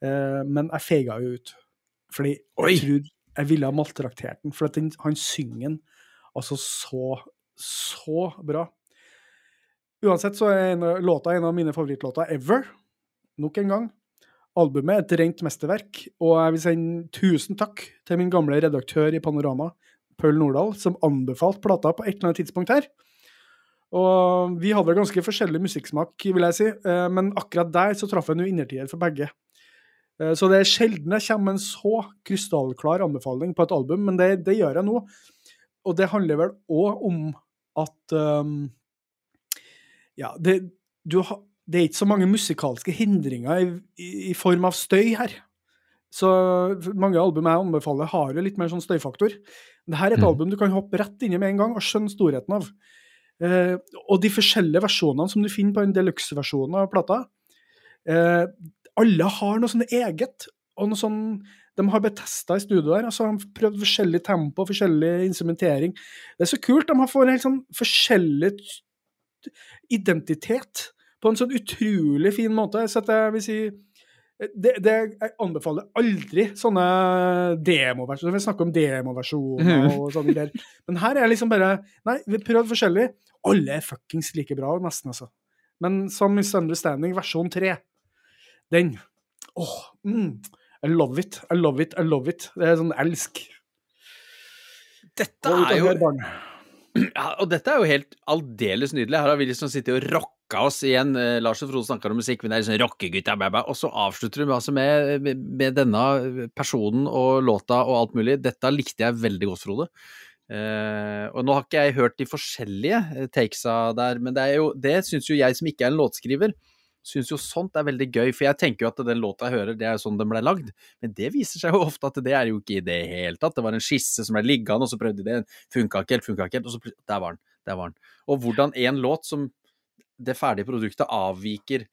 eh, men jeg feiga jo ut. Fordi jeg tror jeg ville ha maltraktert den, for den, han synger den altså så, så bra. Uansett så er en låta en av mine favorittlåter ever. Nok en gang. Albumet er et rent mesterverk, og jeg vil sende tusen takk til min gamle redaktør i Panorama, Paul Nordahl, som anbefalte plata på et eller annet tidspunkt her. Og vi hadde ganske forskjellig musikksmak, vil jeg si, eh, men akkurat der så traff jeg nå innertier for begge. Eh, Så det er sjelden jeg kommer med en så krystallklar anbefaling på et album, men det, det gjør jeg nå. Og det handler vel òg om at um, Ja, det, du har, det er ikke så mange musikalske hindringer i, i, i form av støy her. Så mange album jeg anbefaler, har jo litt mer sånn støyfaktor. Dette er et Mm. album du kan hoppe rett inn i med en gang og skjønne storheten av. Uh, og de forskjellige versjonene som du finner på den deluxe-versjonen av plata, eh, alle har noe sånn eget. og noe sånn, De har betesta i studio her, og så har prøvd forskjellig tempo, forskjellig instrumentering. Det er så kult. De har fått en helt sånn forskjellig identitet på en sånn utrolig fin måte. Så jeg vil si det, det, Jeg anbefaler aldri sånne demoversjoner. Vi snakker om demoversjoner og sånne greier. Men her er liksom bare Nei, vi prøvde forskjellig. Alle er fuckings like bra, nesten, altså. Men som Misunderstanding versjon 3, den Åh, mm, I love it, I love it, I love it. Det er sånn elsk. Dette er jo. Ja, og dette er jo helt aldeles nydelig. Her har vi liksom sittet og rocka oss igjen. Eh, Lars og Frode snakker om musikk, men det er liksom rockegutta. Og så avslutter du med, altså med, med, med denne personen og låta og alt mulig. Dette likte jeg veldig godt, Frode. Uh, og nå har ikke jeg hørt de forskjellige eh, takesa der, men det, er jo, det syns jo jeg som ikke er en låtskriver, syns jo sånt er veldig gøy. For jeg tenker jo at den låta jeg hører, det er jo sånn den ble lagd. Men det viser seg jo ofte at det er jo ikke i det hele tatt. Det var en skisse som ble liggende, og så prøvde de det, funka ikke helt, funka ikke helt, og så der var den. Der var den. Og hvordan en låt som det ferdige produktet avviker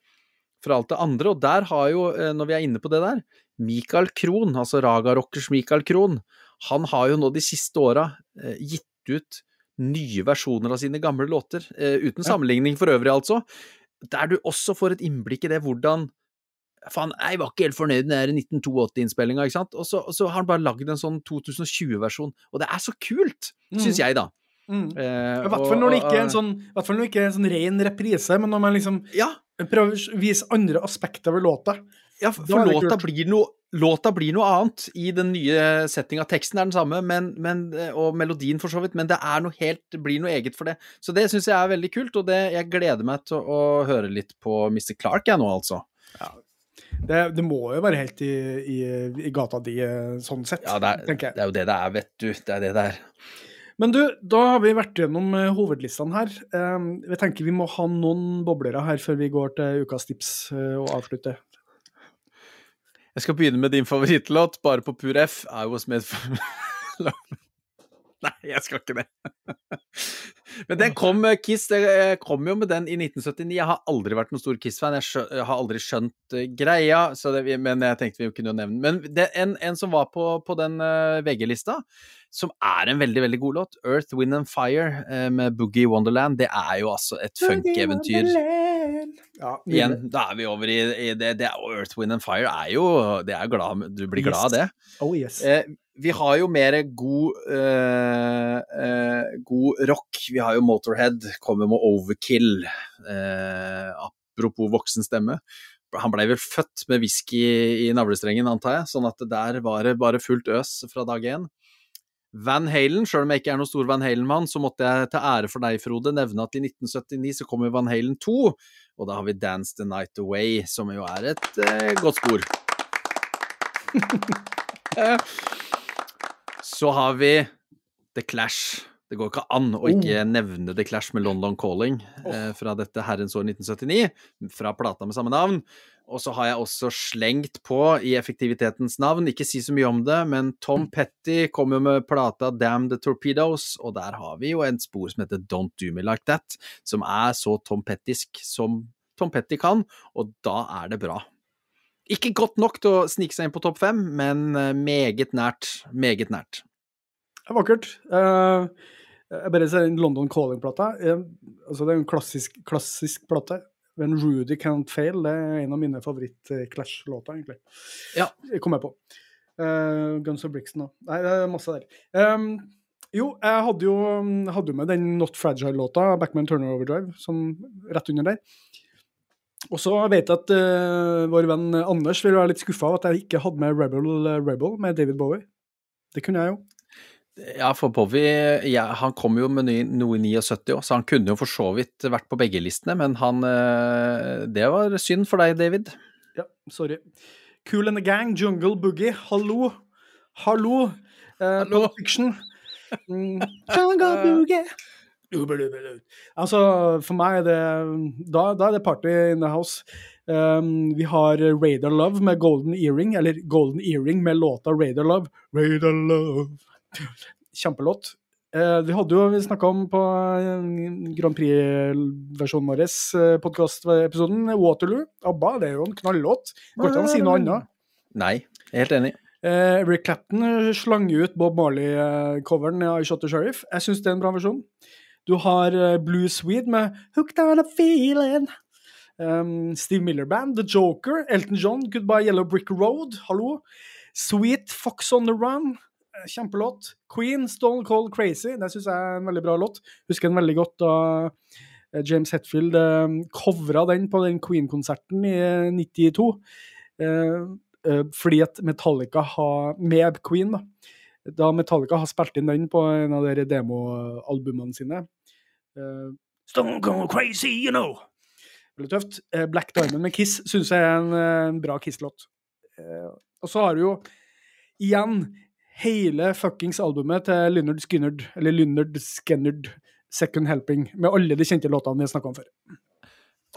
fra alt det andre. Og der har jo, eh, når vi er inne på det der, Michael Krohn, altså Raga Rockers Michael Krohn, han har jo nå de siste åra eh, gitt ut nye versjoner av sine gamle låter, eh, uten sammenligning for øvrig, altså, der du også får et innblikk i det hvordan Faen, jeg var ikke helt fornøyd med den 1982-innspillinga, ikke sant? Og så, og så har han bare lagd en sånn 2020-versjon, og det er så kult, syns jeg, da. Mm. Eh, I hvert fall når det ikke er en sånn, er en sånn ren reprise, men når man liksom Ja, prøver å vise andre aspekter ved låta. Ja, for, for låta, blir noe, låta blir noe annet i den nye settinga. Teksten er den samme, men, men, og melodien for så vidt, men det er noe helt, blir noe eget for det. Så det syns jeg er veldig kult, og det, jeg gleder meg til å høre litt på Mr. Clark jeg nå, altså. Det, det må jo være helt i, i, i gata di, eh, sånn sett, Ja, det er, tenker jeg. det er jo det det er, vet du. Det er det det er. Men du, da har vi vært gjennom eh, hovedlistene her. Jeg tenker vi må ha noen boblere her før vi går til ukas tips eh, og avslutter. Jeg skal begynne med din favorittlåt, bare på pur F. I was made for. Nei, jeg skal ikke det. Men den kom, eh, Kiss det eh, kom jo med den i 1979. Jeg har aldri vært noen stor Kiss-fan. Jeg, har aldri skjønt eh, greia, det, men jeg tenkte vi kunne jo nevne den. Men det, en, en som var på, på den VG-lista, som er en veldig, veldig god låt, Earth, Wind and Fire eh, med Boogie Wonderland, det er jo altså et funkeventyr. Ja, Igjen, da er vi over i, i det, det er Earth, Wind and Fire er jo det er glad, Du blir glad av det. Oh yes. Eh, vi har jo mer god, eh, eh, god rock. Vi har jo Motorhead, kommer med Overkill. Eh, apropos voksen stemme. Han blei vel født med whisky i navlestrengen, antar jeg, sånn at der var det bare fullt øs fra dag én. Van Halen, sjøl om jeg ikke er noen stor Van Halen-mann, så måtte jeg til ære for deg, Frode, nevne at i 1979 så kommer Van Halen 2, og da har vi Dance the Night Away, som jo er et eh, godt spor. Så har vi The Clash. Det går ikke an å ikke nevne The Clash med London Calling eh, fra dette herrens år 1979, fra plata med samme navn. Og så har jeg også slengt på, i effektivitetens navn, ikke si så mye om det, men Tom Petty kom jo med plata Damn the Torpedoes, og der har vi jo en spor som heter Don't Do Me Like That, som er så Tom Pettisk som Tom Petty kan, og da er det bra. Ikke godt nok til å snike seg inn på topp fem, men eh, meget nært. Meget nært. Det er vakkert. Uh, jeg bare ser en London Calling-plata. Uh, altså det er en klassisk, klassisk plate. Men Rudy Can't Fail det er en av mine favoritt-Clash-låter, egentlig. Ja. Kom jeg på. Uh, Guns of Brixton òg. Nei, det er masse der. Um, jo, jeg hadde jo, hadde med den Not Fragile-låta, Backman Turner Overdrive, som rett under der. Og så vet jeg at uh, vår venn Anders vil være litt skuffa av at jeg ikke hadde med Rebel Rebel med David Bowie. Det kunne jeg jo. Ja, for Bowie ja, han kom jo med noe i 79 òg, så han kunne jo for så vidt vært på begge listene, men han eh, Det var synd for deg, David. Ja, sorry. Cool and the Gang, Jungle Boogie, hallo. Hallo. Eh, Hallo. Fiction. Mm, Jungle Boogie. Altså, for meg er det Da, da er det party in the house. Um, vi har Radar Love med Golden Earring, eller Golden Earring med låta Radar Love. Radar Love. Kjempelåt. Eh, vi hadde jo vi snakka om på eh, Grand Prix-versjonen vår, eh, podkastepisoden, Waterloo. ABBA, det er jo en knallåt. Går ikke an å si noe annet. Nei, jeg er helt enig. Eh, Rick Clapton slang ut Bob Marley-coveren av I Shot the Sheriff. Jeg syns det er en bra versjon. Du har eh, Blue Swede med Hooked on a Feeling. Um, Steve Miller Band, The Joker, Elton John, Goodbye Yellow Brick Road, hallo. Sweet Fox on the Run, kjempelåt. Queen, Stone Cold Crazy, det syns jeg er en veldig bra låt. Husker den veldig godt da eh, James Hetfield eh, covra den på den Queen-konserten i eh, 92. Eh, fordi at Metallica har Med Queen, da. Da Metallica har spilt inn den på en av de demoalbumene sine. Stone Cold Crazy, you know. Veldig tøft. Black Diamond med Kiss syns jeg er en, en bra Kiss-låt. Og så har du jo igjen hele fuckings albumet til Lynnard Skynyrd, eller Lynnard Skennard Second Helping, med alle de kjente låtene vi har snakka om før.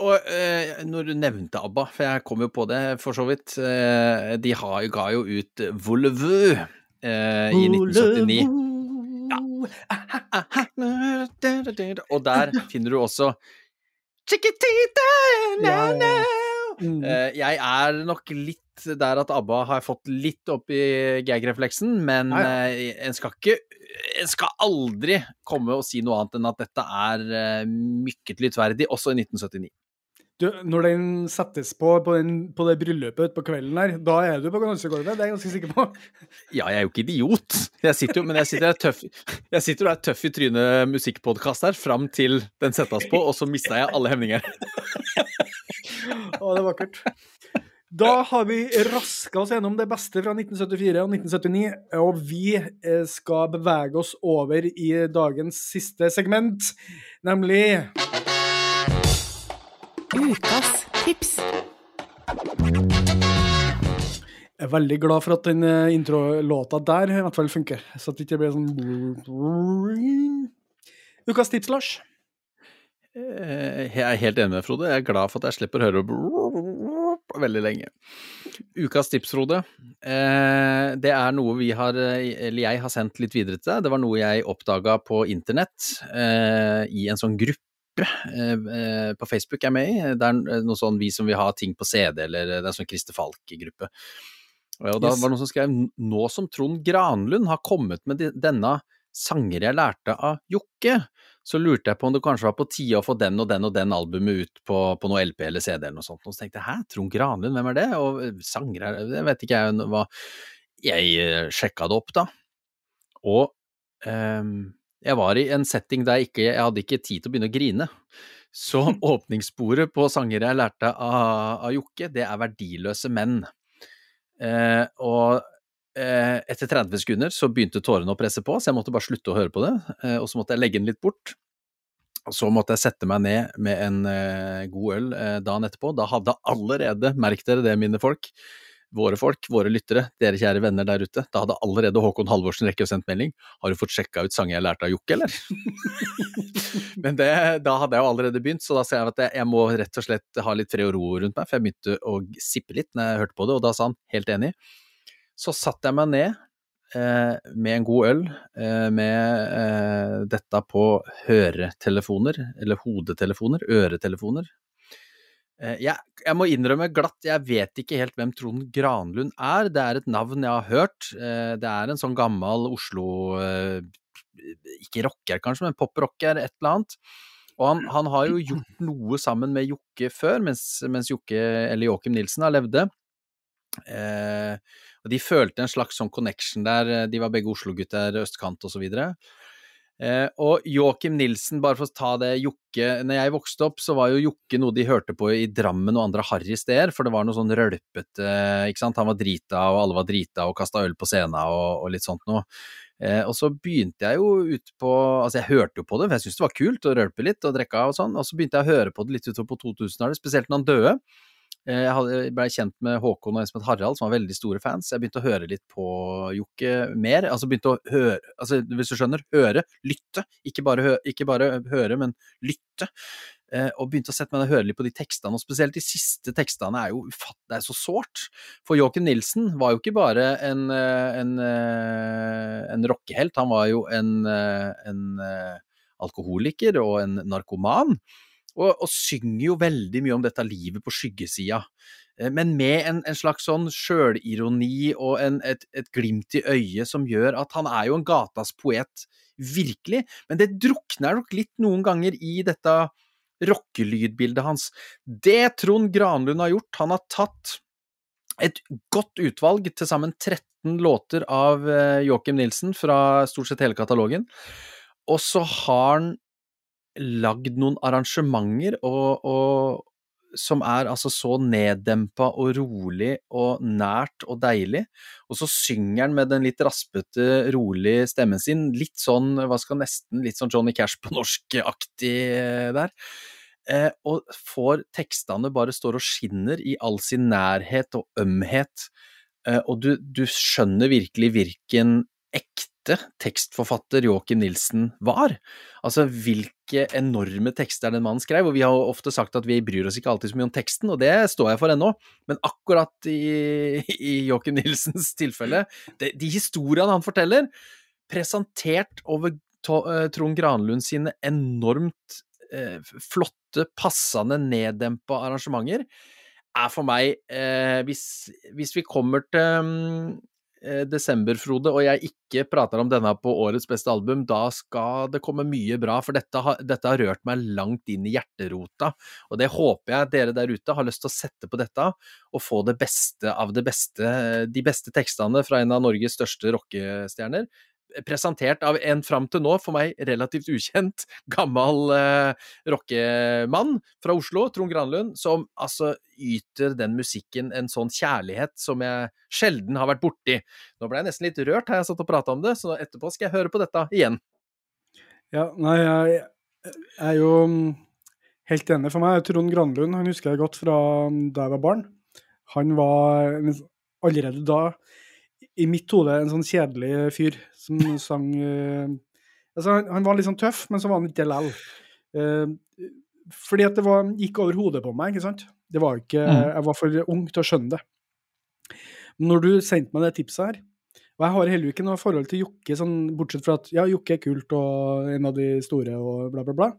Og eh, når du nevnte ABBA, for jeg kom jo på det for så vidt eh, De har, ga jo ut Vouleveux eh, i 1979. Ja. Og der finner du også Chiquitita, na, Ja, ja, na. Mm. Eh, Jeg er nok litt der at ABBA har fått litt opp i gag-refleksen, men ja. eh, en skal ikke En skal aldri komme og si noe annet enn at dette er eh, mykket lyttverdig, også i 1979. Du, når den settes på på, den, på det bryllupet utpå kvelden der, da er du på dansegulvet, det er jeg ganske sikker på. Ja, jeg er jo ikke idiot, jeg sitter jo, men jeg sitter, tøff, jeg sitter og er tøff i trynet musikkpodkast her fram til den settes på, og så mista jeg alle hemninger. Å, det er vakkert. Da har vi raska oss gjennom det beste fra 1974 og 1979, og vi eh, skal bevege oss over i dagens siste segment, nemlig Ukas tips. Jeg er veldig glad for at den eh, introlåta der i hvert fall funker, så at det ikke blir sånn Ukas tips, Lars. Eh, Jeg er helt enig med Frode. Jeg er glad for at jeg slipper å høre veldig lenge. Ukas tips, Frode. Eh, Det er noe vi har, eller jeg har sendt litt videre til deg. Det var noe jeg oppdaga på internett eh, i en sånn gruppe på Facebook jeg er med i. Det er noe sånn vi som vil ha ting på CD, eller det er sånn Christer Falk-gruppe. Og da Yes. var det noen som skrev nå som Trond Granlund har kommet med de- denne sanger jeg lærte av Jokke, så lurte jeg på om det kanskje var på tide å få den og den og den albumet ut på, på noe LP eller CD eller noe sånt. Og så tenkte jeg hæ, Trond Granlund, hvem er det? Og eh, sanger er det vet ikke jeg hva Jeg eh, sjekka det opp, da. Og ehm, jeg var i en setting der jeg ikke Jeg hadde ikke tid til å begynne å grine. Så åpningssporet på sanger jeg lærte av, av Jokke, det er Verdiløse menn. Eh, og eh, etter 30 sekunder så begynte tårene å presse på, så jeg måtte bare slutte å høre på det. Eh, og så måtte jeg legge den litt bort. Og så måtte jeg sette meg ned med en eh, god øl eh, dagen etterpå. Da hadde allerede, merk dere det, mine folk, våre folk, våre lyttere, dere kjære venner der ute, da hadde allerede Håkon Halvorsen rekke og sendt melding. Har du fått sjekka ut sanger jeg lærte av Jokke, eller? Men det, da hadde jeg jo allerede begynt, så da sa jeg at jeg, jeg må rett og slett ha litt fred og ro rundt meg, for jeg begynte å sippe litt når jeg hørte på det, og da sa han helt enig. Så satte jeg meg ned eh, med en god øl, eh, med eh, dette på høretelefoner, eller hodetelefoner, øretelefoner. Eh, jeg, jeg må innrømme glatt, jeg vet ikke helt hvem Trond Granlund er. Det er et navn jeg har hørt. Eh, det er en sånn gammel Oslo eh, Ikke rocker, kanskje, men poprocker, et eller annet. Og han, han har jo gjort noe sammen med Jokke før, mens, mens Jokke, eller Joakim Nilsen, har levde. Eh, og de følte en slags sånn connection der, de var begge Oslo-gutter, østkant og så. Eh, og Joakim Nilsen, bare for å ta det Jokke Når jeg vokste opp, så var jo Jokke noe de hørte på i Drammen og andre harry steder, for det var noe sånn rølpete Ikke sant, han var drita, og alle var drita og kasta øl på scenen og, og litt sånt noe. Eh, og så begynte jeg jo ut på Altså, jeg hørte jo på det, for jeg syntes det var kult å rølpe litt og drikke og sånn, og så begynte jeg å høre på det litt utover på 2000-tallet, spesielt når han døde. Eh, Jeg blei ble kjent med Håkon og en som het Harald, som var veldig store fans. Jeg begynte å høre litt på Jokke mer. Altså begynte å høre altså Hvis du skjønner, høre, lytte. Ikke bare, hø, ikke bare høre, men lytte. Eh, og begynte å sette meg ned og høre litt på de tekstene, og spesielt de siste tekstene er jo ufatt, det er så sårt. For Joakim Nilsen var jo ikke bare en, eh, en, eh, en rockehelt, han var jo en, en alkoholiker og en narkoman. Og, og synger jo veldig mye om dette livet på skyggesida. Eh, Men med en, en slags sånn sjølironi og en, et, et glimt i øyet som gjør at han er jo en gatas poet, virkelig. Men det drukner nok litt noen ganger i dette rockelydbildet hans. Det Trond Granlund har gjort, han har tatt et godt utvalg, til sammen 13 låter av eh, Joakim Nilsen fra stort sett hele katalogen, og så har han lagd noen arrangementer og, og, som er altså så neddempa og rolig og nært og deilig, og så synger han med den litt raspete, rolig stemmen sin, litt sånn, hva skal nesten, litt sånn Johnny Cash på norsk-aktig eh, der. Eh, og får tekstene bare står og skinner i all sin nærhet og ømhet, eh, og du, du skjønner virkelig hvilken ekte tekstforfatter Joakim Nilsen var. Altså hvilke enorme tekster den mannen skrev, og vi har ofte sagt at vi bryr oss ikke alltid så mye om teksten, og det står jeg for ennå, men akkurat i, i Joakim Nilsens tilfelle, de, de historiene han forteller, presentert over eh, Trond Granlund sine enormt eh, flotte, passende, neddempa arrangementer, er for meg eh, hvis, hvis vi kommer til eh, desember, Frode, og jeg ikke prater om denne på årets beste album, da skal det komme mye bra, for dette har, dette har rørt meg langt inn i hjerterota. Og det håper jeg dere der ute har lyst til å sette på dette, og få det beste av det beste, de beste tekstene fra en av Norges største rockestjerner. Presentert av en fram til nå, for meg relativt ukjent, gammel eh, rockemann fra Oslo, Trond Granlund, som altså yter den musikken en sånn kjærlighet som jeg sjelden har vært borti. Nå ble jeg nesten litt rørt her jeg satt og prata om det, så etterpå skal jeg høre på dette igjen. Ja, nei, jeg, er jo mm, helt enig. For meg Trond Granlund, han husker jeg godt fra mm, da jeg var barn. Han var allerede da, i mitt hode, en sånn kjedelig fyr som sang eh, altså, han, han var litt sånn tøff, men så var han ikke det lell. Uh, fordi at det var, gikk over hodet på meg, ikke sant? Det var ikke, Mm. Jeg var for ung til å skjønne det. Men når du sendte meg det tipset her, og jeg har heller ikke noe forhold til Jokke, sånn, bortsett fra at ja, Jokke er kult og en av de store og bla, bla, bla.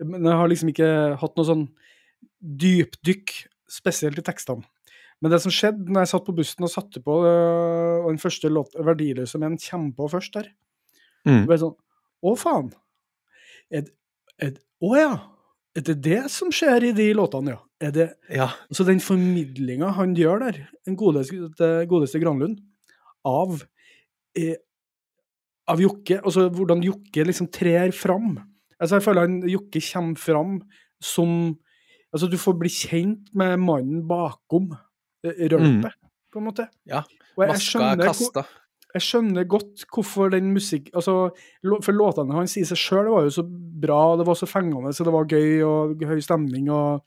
Men jeg har liksom ikke hatt noe sånn dypdykk, spesielt i tekstene. Men det som skjedde når jeg satt på bussen og satte på, øh, den første låt, 'Verdiløse menn', kommer på først der, Mm. ble sånn Å, faen! Er, er, å ja! Er det det som skjer i de låtene, ja? Er det Ja. så den formidlinga han gjør der, den godeste, godeste Granlund, av, eh, av Jokke, altså hvordan Jokke liksom trer fram. Altså jeg føler han Jokke kommer fram som Altså du får bli kjent med mannen bakom eh, mm. på en måte. Ja, skjønner, kasta. jeg skjønner godt hvorfor den musikk... Altså, for låtene hans i seg sjøl var jo så bra, det var så fengende, så det var gøy og høy stemning og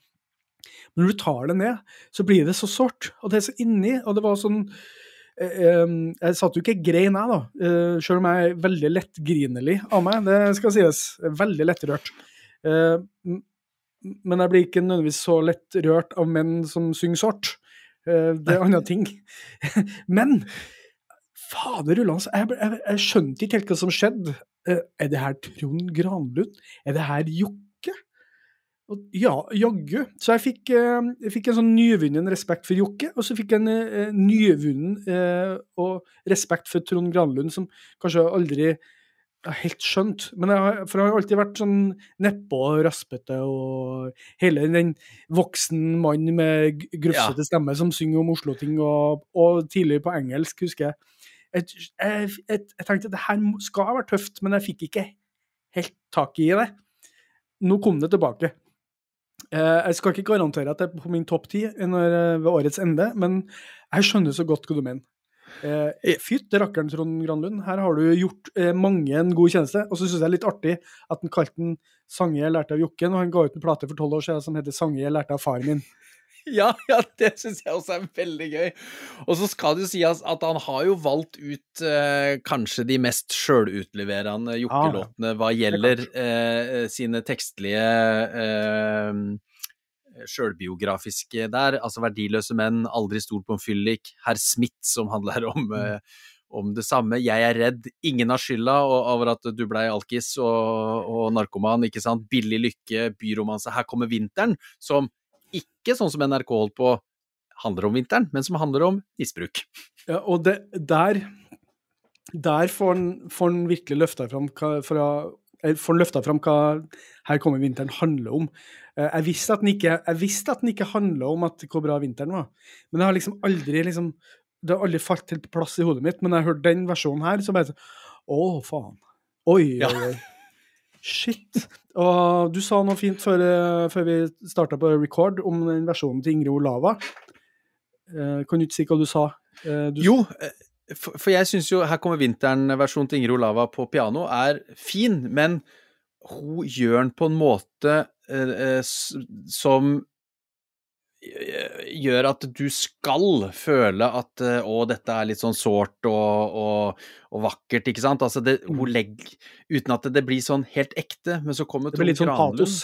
Men når du tar det ned, så blir det så sårt, og det er så inni, og det var sånn eh, em, Jeg satt jo ikke grein, jeg, da, eh, selv om jeg er veldig lettgrinelig av meg, det skal sies. Veldig lettrørt. Eh, men jeg blir ikke nødvendigvis så lett rørt av menn som synger sort. Eh, det er andre ting. Men fader ullans, jeg, jeg, jeg skjønte ikke helt hva som skjedde. Eh, Er det her Trond Granlund? Er det her Jokke? Ja, jaggu. Så jeg fikk, eh, jeg fikk en sånn nyvunnen respekt for Jokke, og så fikk jeg en eh, nyvunnen eh, respekt for Trond Granlund, som kanskje aldri helt skjønt. Men jeg har, for jeg har alltid vært sånn nedpå og raspete, og hele den voksen mann med grufsete ja. stemme som synger om Oslo-ting, og, og tidligere på engelsk, husker jeg. Jeg, jeg, jeg, jeg tenkte at det her skal være tøft, men jeg fikk ikke helt tak i det. Nå kom det tilbake. Eh, Jeg skal ikke garantere at det er på min topp ti eh, ved årets ende, men jeg skjønner så godt hva du mener. Eh, Fytte rakkeren, Trond Granlund. Her har du gjort eh, mange en god tjeneste. Og så syns jeg det er litt artig at han kalte den 'Sange jeg lærte av Jokke', når han ga ut en plate for tolv år siden som heter 'Sange jeg lærte av faren min'. Ja, ja, det syns jeg også er veldig gøy. Og så skal det jo sies at han har jo valgt ut eh, kanskje de mest sjølutleverende jokkelåtene hva gjelder eh, sine tekstlige eh, sjølbiografiske der. Altså 'Verdiløse menn', 'Aldri stol på en fyllik', 'Herr Smith', som handler om eh, om det samme. Jeg er redd. Ingen har skylda over at du blei alkis og, og narkoman, ikke sant. Billig lykke, byromanse. Her kommer vinteren, som ikke sånn som NRK holdt på, handler om vinteren, men som handler om misbruk. Ja, og det, der der får han, virkelig løfta fram fra, eh, får løfta fram hva Her kommer vinteren handler om. Eh, Jeg visste at den ikke, jeg visste at den ikke handla om at hvor bra vinteren var, men jeg har liksom aldri liksom, det har aldri falt helt på plass i hodet mitt. Men når jeg hørte den versjonen her, så bare sånn Å, faen. Oi, oi, oi. Shit. Og du sa noe fint før, eh, før vi starta på record om den versjonen til Ingrid Olava. Eh, kan du ikke si hva du sa? Du Jo, for, for jeg syns jo Her kommer vinteren-versjonen til Ingrid Olava på piano er fin, men hun gjør den på en måte eh, eh, som eh, gjør at du skal føle at eh, å, dette er litt sånn sårt og, og, og vakkert, ikke sant? Altså det, hun legger Uten at det blir sånn helt ekte, men så kommer Mm. det blir litt sånn Granlund. patos.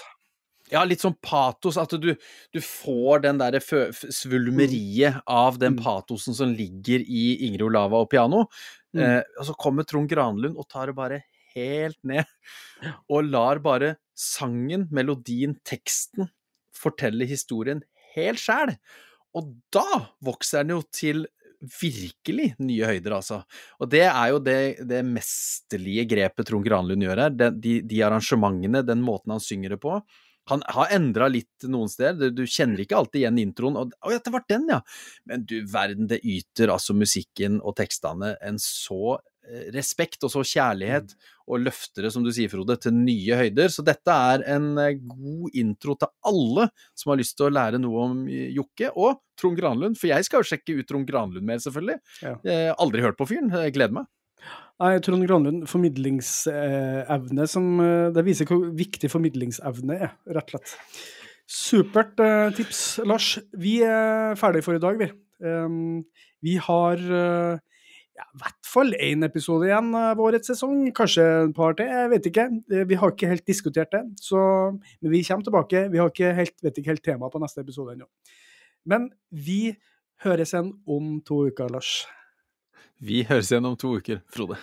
Ja, litt sånn patos. At du, du får den derre svulmeriet av den Mm. patosen som ligger i Ingrid Olava og piano. Mm. Eh, og så kommer Trond Granlund og tar det bare helt ned. Og lar bare sangen, melodien, teksten fortelle historien helt sjæl. Og da vokser den jo til virkelig nye høyder, altså. Og det er jo det, det mesterlige grepet Trond Granlund gjør her. De, de, de arrangementene, den måten han synger det på. Han har endra litt noen steder, du kjenner ikke alltid igjen introen. Og, å ja, det var den, ja! Men du verden, det yter altså musikken og tekstene en så eh, respekt og så kjærlighet, og løfter det, som du sier, Frode, til nye høyder. Så dette er en eh, god intro til alle som har lyst til å lære noe om eh, Jokke og Trond Granlund. For jeg skal jo sjekke ut Trond Granlund mer, selvfølgelig. Ja. Aldri hørt på fyren, gleder meg. Nei, Trond Granlund, formidlingsevne som eh, Det viser hvor viktig formidlingsevne er, rett og slett. Supert eh, tips, Lars. Vi er ferdige for i dag, vi. Vi har eh, ja, i hvert fall én episode igjen av årets sesong. Kanskje et par til, jeg vet ikke. Vi har ikke helt diskutert det. Så, men vi kommer tilbake. Vi har ikke helt, vet ikke helt tema på neste episode ennå. Men vi høres igjen om to uker, Lars. Vi høres igjen om to uker, Frode.